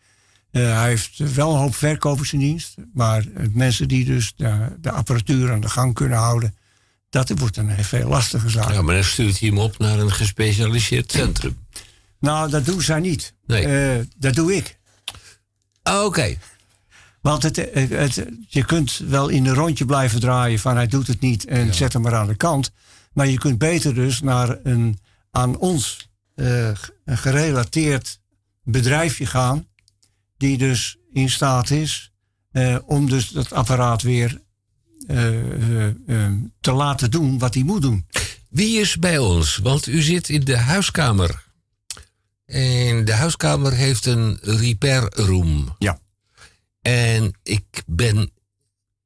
Eh, hij heeft wel een hoop verkopers in dienst. Maar eh, mensen die dus de, de apparatuur aan de gang kunnen houden... dat wordt een veel lastiger zaak. Ja, maar dan stuurt hij hem op naar een gespecialiseerd centrum. Nou, dat doen zij niet. Nee. Eh, dat doe ik. Oké. Want het, het, het- je kunt wel in een rondje blijven draaien van hij doet het niet en zet hem maar aan de kant. Maar je kunt beter dus naar een aan ons eh, een gerelateerd bedrijfje gaan. Die dus in staat is eh, om dus dat apparaat weer eh, eh, eh, te laten doen wat hij moet doen. Wie is bij ons? Want u zit in de huiskamer. En de huiskamer heeft een repair room. Ja. En ik ben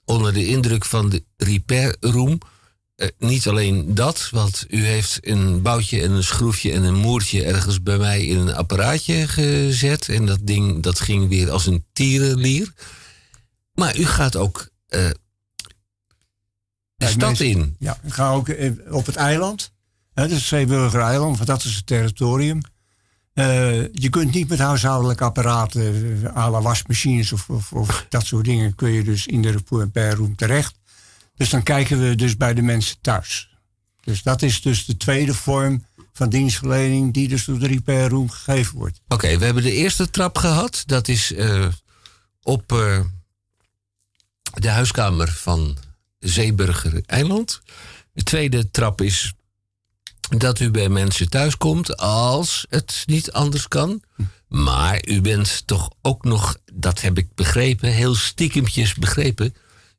onder de indruk van de repair room. Eh, niet alleen dat, want u heeft een boutje en een schroefje en een moertje ergens bij mij in een apparaatje gezet. En dat ding dat ging weer als een tierenlier. Maar u gaat ook eh, de stad in. Ja, ik ga ook eh, op het eiland. Hè, dat is Zeeburger eiland, want dat is het territorium. Eh, je kunt niet met huishoudelijke apparaten, eh, à la wasmachines of, of, of [LAUGHS] dat soort dingen, kun je dus in de repair room terecht. Dus dan kijken we dus bij de mensen thuis. Dus dat is dus de tweede vorm van dienstverlening die dus door de repair room gegeven wordt. Oké, we hebben de eerste trap gehad. Dat is eh, op de huiskamer van Zeeburger Eiland. De tweede trap is dat u bij mensen thuis komt als het niet anders kan. Maar u bent toch ook nog, dat heb ik begrepen, heel stiekempjes begrepen.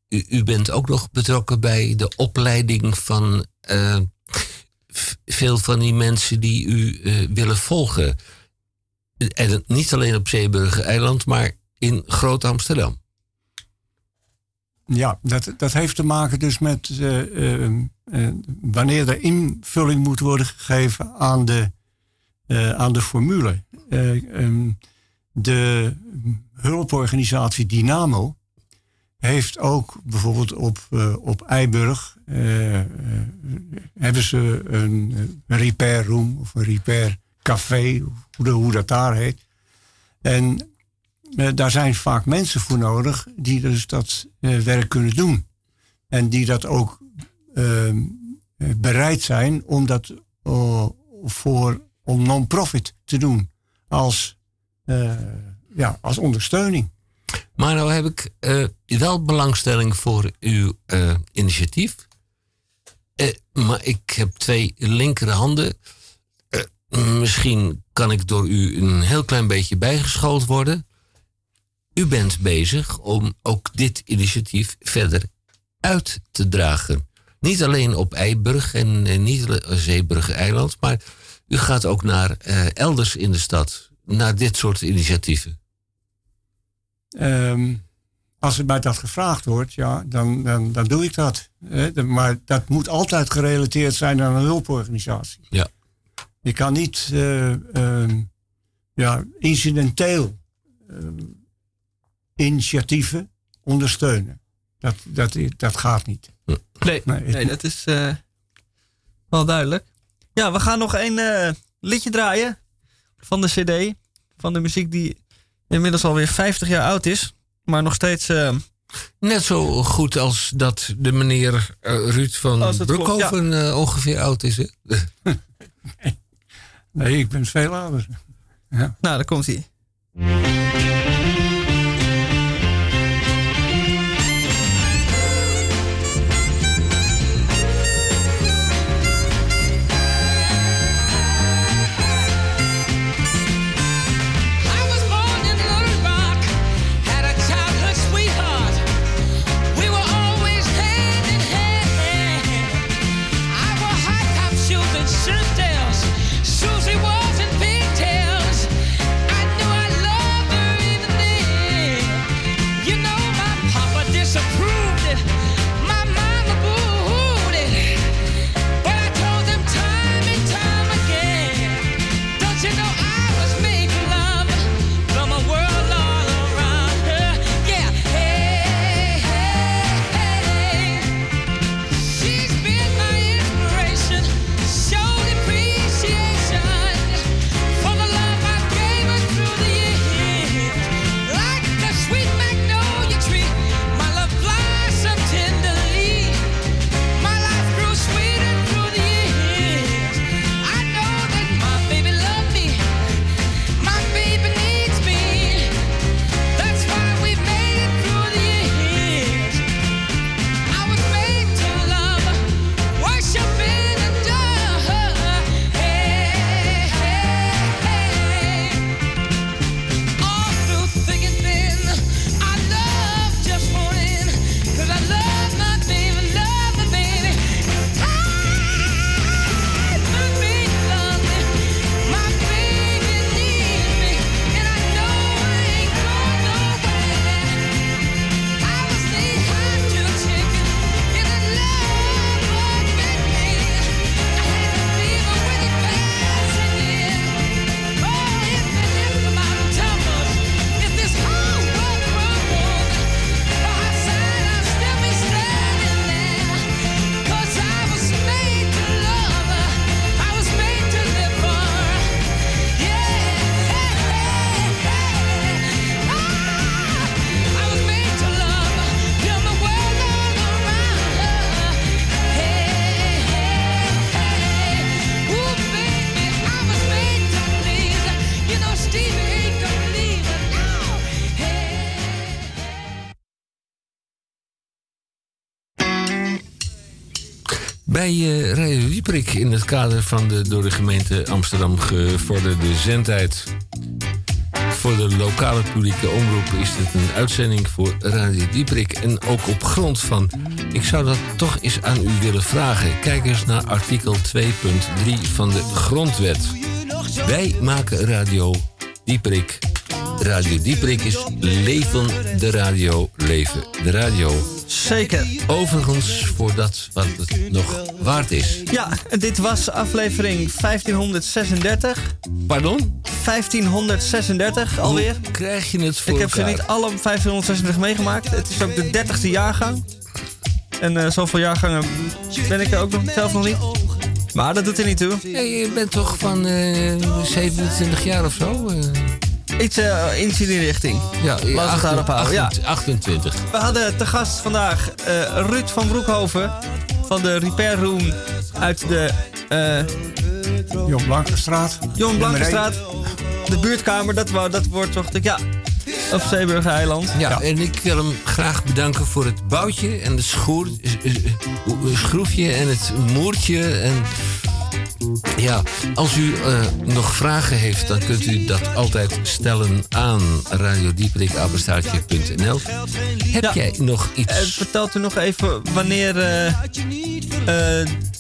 U, u bent ook nog betrokken bij de opleiding van eh, veel van die mensen die u eh, willen volgen. En niet alleen op Zeeburger Eiland, maar in Groot-Amsterdam. Ja, dat, dat heeft te maken dus met eh, eh, eh, wanneer er invulling moet worden gegeven aan de, aan de formule. Eh, ehm, de hulporganisatie Dynamo heeft ook bijvoorbeeld op, eh, op Eiburg hebben ze een, repair room of een repair café, hoe, hoe dat daar heet. En daar zijn vaak mensen voor nodig die dus dat eh, werk kunnen doen. En die dat ook ehm, eh, bereid zijn om dat eh, voor om non-profit te doen. Als, eh, ja, als ondersteuning. Maar nou heb ik eh, wel belangstelling voor uw eh, initiatief. Eh, maar ik heb twee linkerhanden. Eh, misschien kan ik door u een heel klein beetje bijgeschoold worden. U bent bezig om ook dit initiatief verder uit te dragen. Niet alleen op Eiburg en niet alleen Zeeburger Eiland, maar u gaat ook naar eh, elders in de stad, naar dit soort initiatieven. Ehm, als er mij dat gevraagd wordt, ja, dan, dan, dan doe ik dat. Maar dat moet altijd gerelateerd zijn aan een hulporganisatie. Ja. Je kan niet eh, ehm, ja, incidenteel ehm, initiatieven ondersteunen. Dat, dat, dat gaat niet. Nee, nee, dat is eh, wel duidelijk. Ja, we gaan nog een eh, liedje draaien van de CD. Van de muziek die inmiddels alweer 50 jaar oud is. Maar nog steeds. eh, Net zo goed als dat de meneer Ruud van Broekhoven ongeveer oud is. Hè? [LAUGHS] Nee, ik ben veel ouder. Ja. Nou, daar komt hij. Eh Radio Dieperik in het kader van de door de gemeente Amsterdam gevorderde zendtijd. Voor de lokale publieke omroep is dit een uitzending voor Radio Dieperik. En ook op grond van, ik zou dat toch eens aan u willen vragen. Kijk eens naar artikel 2.3 van de Grondwet. Wij maken Radio Dieperik. Radio Dieperik is leven de radio, leven de radio. Zeker. Overigens voor dat wat het nog waard is. Ja, dit was aflevering 1536. Pardon? 1536 alweer. Hoe krijg je het voor Ik heb ze niet alle 1536 meegemaakt. Het is ook de 30ste jaargang. En eh, zoveel jaargangen ben ik er ook nog zelf nog niet. Maar dat doet er niet toe. Ja, je bent toch van eh 27 jaar of zo? eh? Iets, eh, in die richting. Ja, Laten we het daarop houden. Ja. 28. We hadden te gast vandaag eh, Ruud van Broekhoven van de Repair Room uit de... eh Jon Blankenstraat. Jon Blankenstraat. De buurtkamer, dat, wou- dat wordt toch... de- Ja, op Zeeburger Eiland. Ja, en ik wil hem graag bedanken voor het boutje en de schoer, schroefje en het moertje. En ja, als u eh, nog vragen heeft, dan kunt u dat altijd stellen aan radiodieperikapenstaartje.nl. Heb jij nog iets? Eh, vertelt u nog even wanneer eh, eh,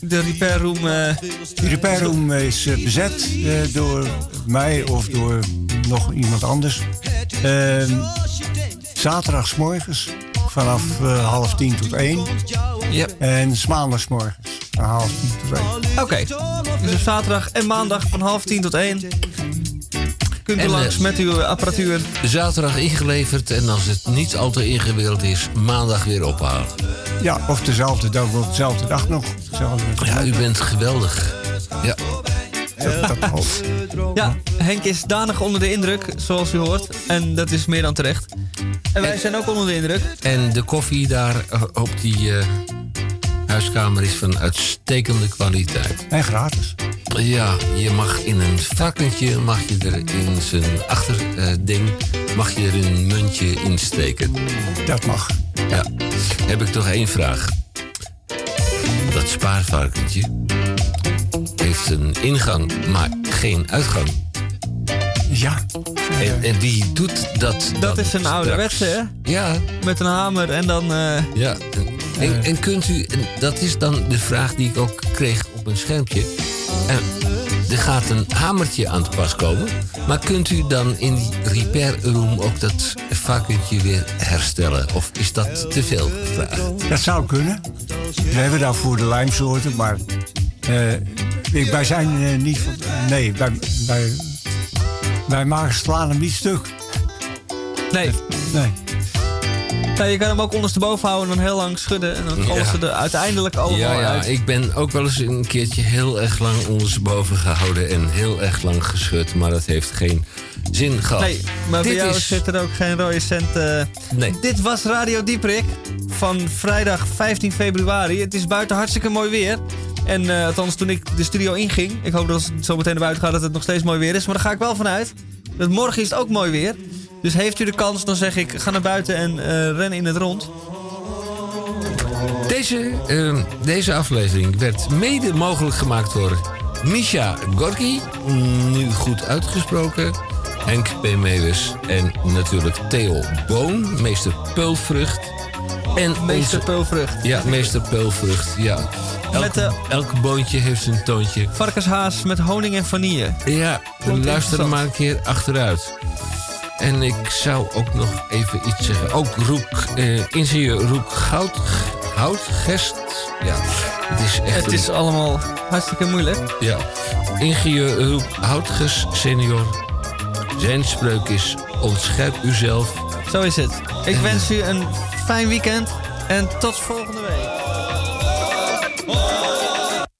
de Repair Room... eh, Die repair room is bezet eh, door mij of door nog iemand anders. Ehm zaterdagsmorgens vanaf eh, half tien tot één. En 's maandagsmorgens half tien tot één. Oké, dus op zaterdag en maandag van half tien tot één. Kunt u En, langs eh, met uw apparatuur. Zaterdag ingeleverd en als het niet al te ingewikkeld is, maandag weer ophalen. Ja, of dezelfde dag, op dezelfde dag nog. Dezelfde Ja, u bent geweldig. Ja. Ja, Henk is danig onder de indruk, zoals u hoort. En dat is meer dan terecht. En wij zijn ook onder de indruk. En de koffie daar eh, op die eh, huiskamer is van uitstekende kwaliteit. En gratis. Ja, je mag in een varkentje, mag je er in zijn achterding, mag je er een muntje insteken. Dat mag. Ja. Heb ik toch één vraag. Dat spaarvarkentje heeft een ingang, maar geen uitgang. Ja. En, en wie doet dat Dat is een ouderwetse, hè? Ja. Met een hamer en dan... eh, Ja, en, en kunt u, en dat is dan de vraag die ik ook kreeg op een schermpje. En er gaat een hamertje aan te pas komen. Maar kunt u dan in die repair room ook dat varkentje weer herstellen? Of is dat te veel gevraagd? Dat zou kunnen. We hebben daarvoor de lijmsoorten, maar eh, ik- wij zijn eh, niet. Nee, wij, wij, wij maken slaan hem niet stuk. Nee. Nee. Ja, je kan hem ook ondersteboven houden en dan heel lang schudden. En dan vallen Ja. ze er uiteindelijk allemaal Ja, ja, uit. ik ben ook wel eens een keertje heel erg lang ondersteboven gehouden en heel erg lang geschud, maar dat heeft geen zin gehad. Nee, maar bij Dit jou is- zit er ook geen rode cent. eh. Nee. Dit was Radio Dieprik van vrijdag 15 februari. Het is buiten hartstikke mooi weer. En eh, althans, toen ik de studio inging, ik hoop dat het zo meteen naar buiten gaat dat het nog steeds mooi weer is. Maar daar ga ik wel vanuit. Dat morgen is het ook mooi weer. Dus heeft u de kans, dan zeg ik, ga naar buiten en eh, ren in het rond. Deze, ehm, deze aflevering werd mede mogelijk gemaakt door Misha Gorky, nu goed uitgesproken, Henk P. Meeuwis en natuurlijk Theo Boon, meester Peulvrucht. En Meester onze- Peulvrucht. Ja, meester Peulvrucht, ja. Elk, Met de- elk boontje heeft zijn toontje. Varkenshaas met honing en vanille. Ja, luister er maar een keer achteruit. En ik zou ook nog even iets zeggen. Ook Roek, eh, ingenieur Roek Goud, Houtgest. Ja, het is echt Het is een- allemaal hartstikke moeilijk. Ja, ingenieur Roek Houtges senior. Zijn spreuk is ontscherp uzelf. Zo is het. Ik wens u een fijn weekend en tot volgende week.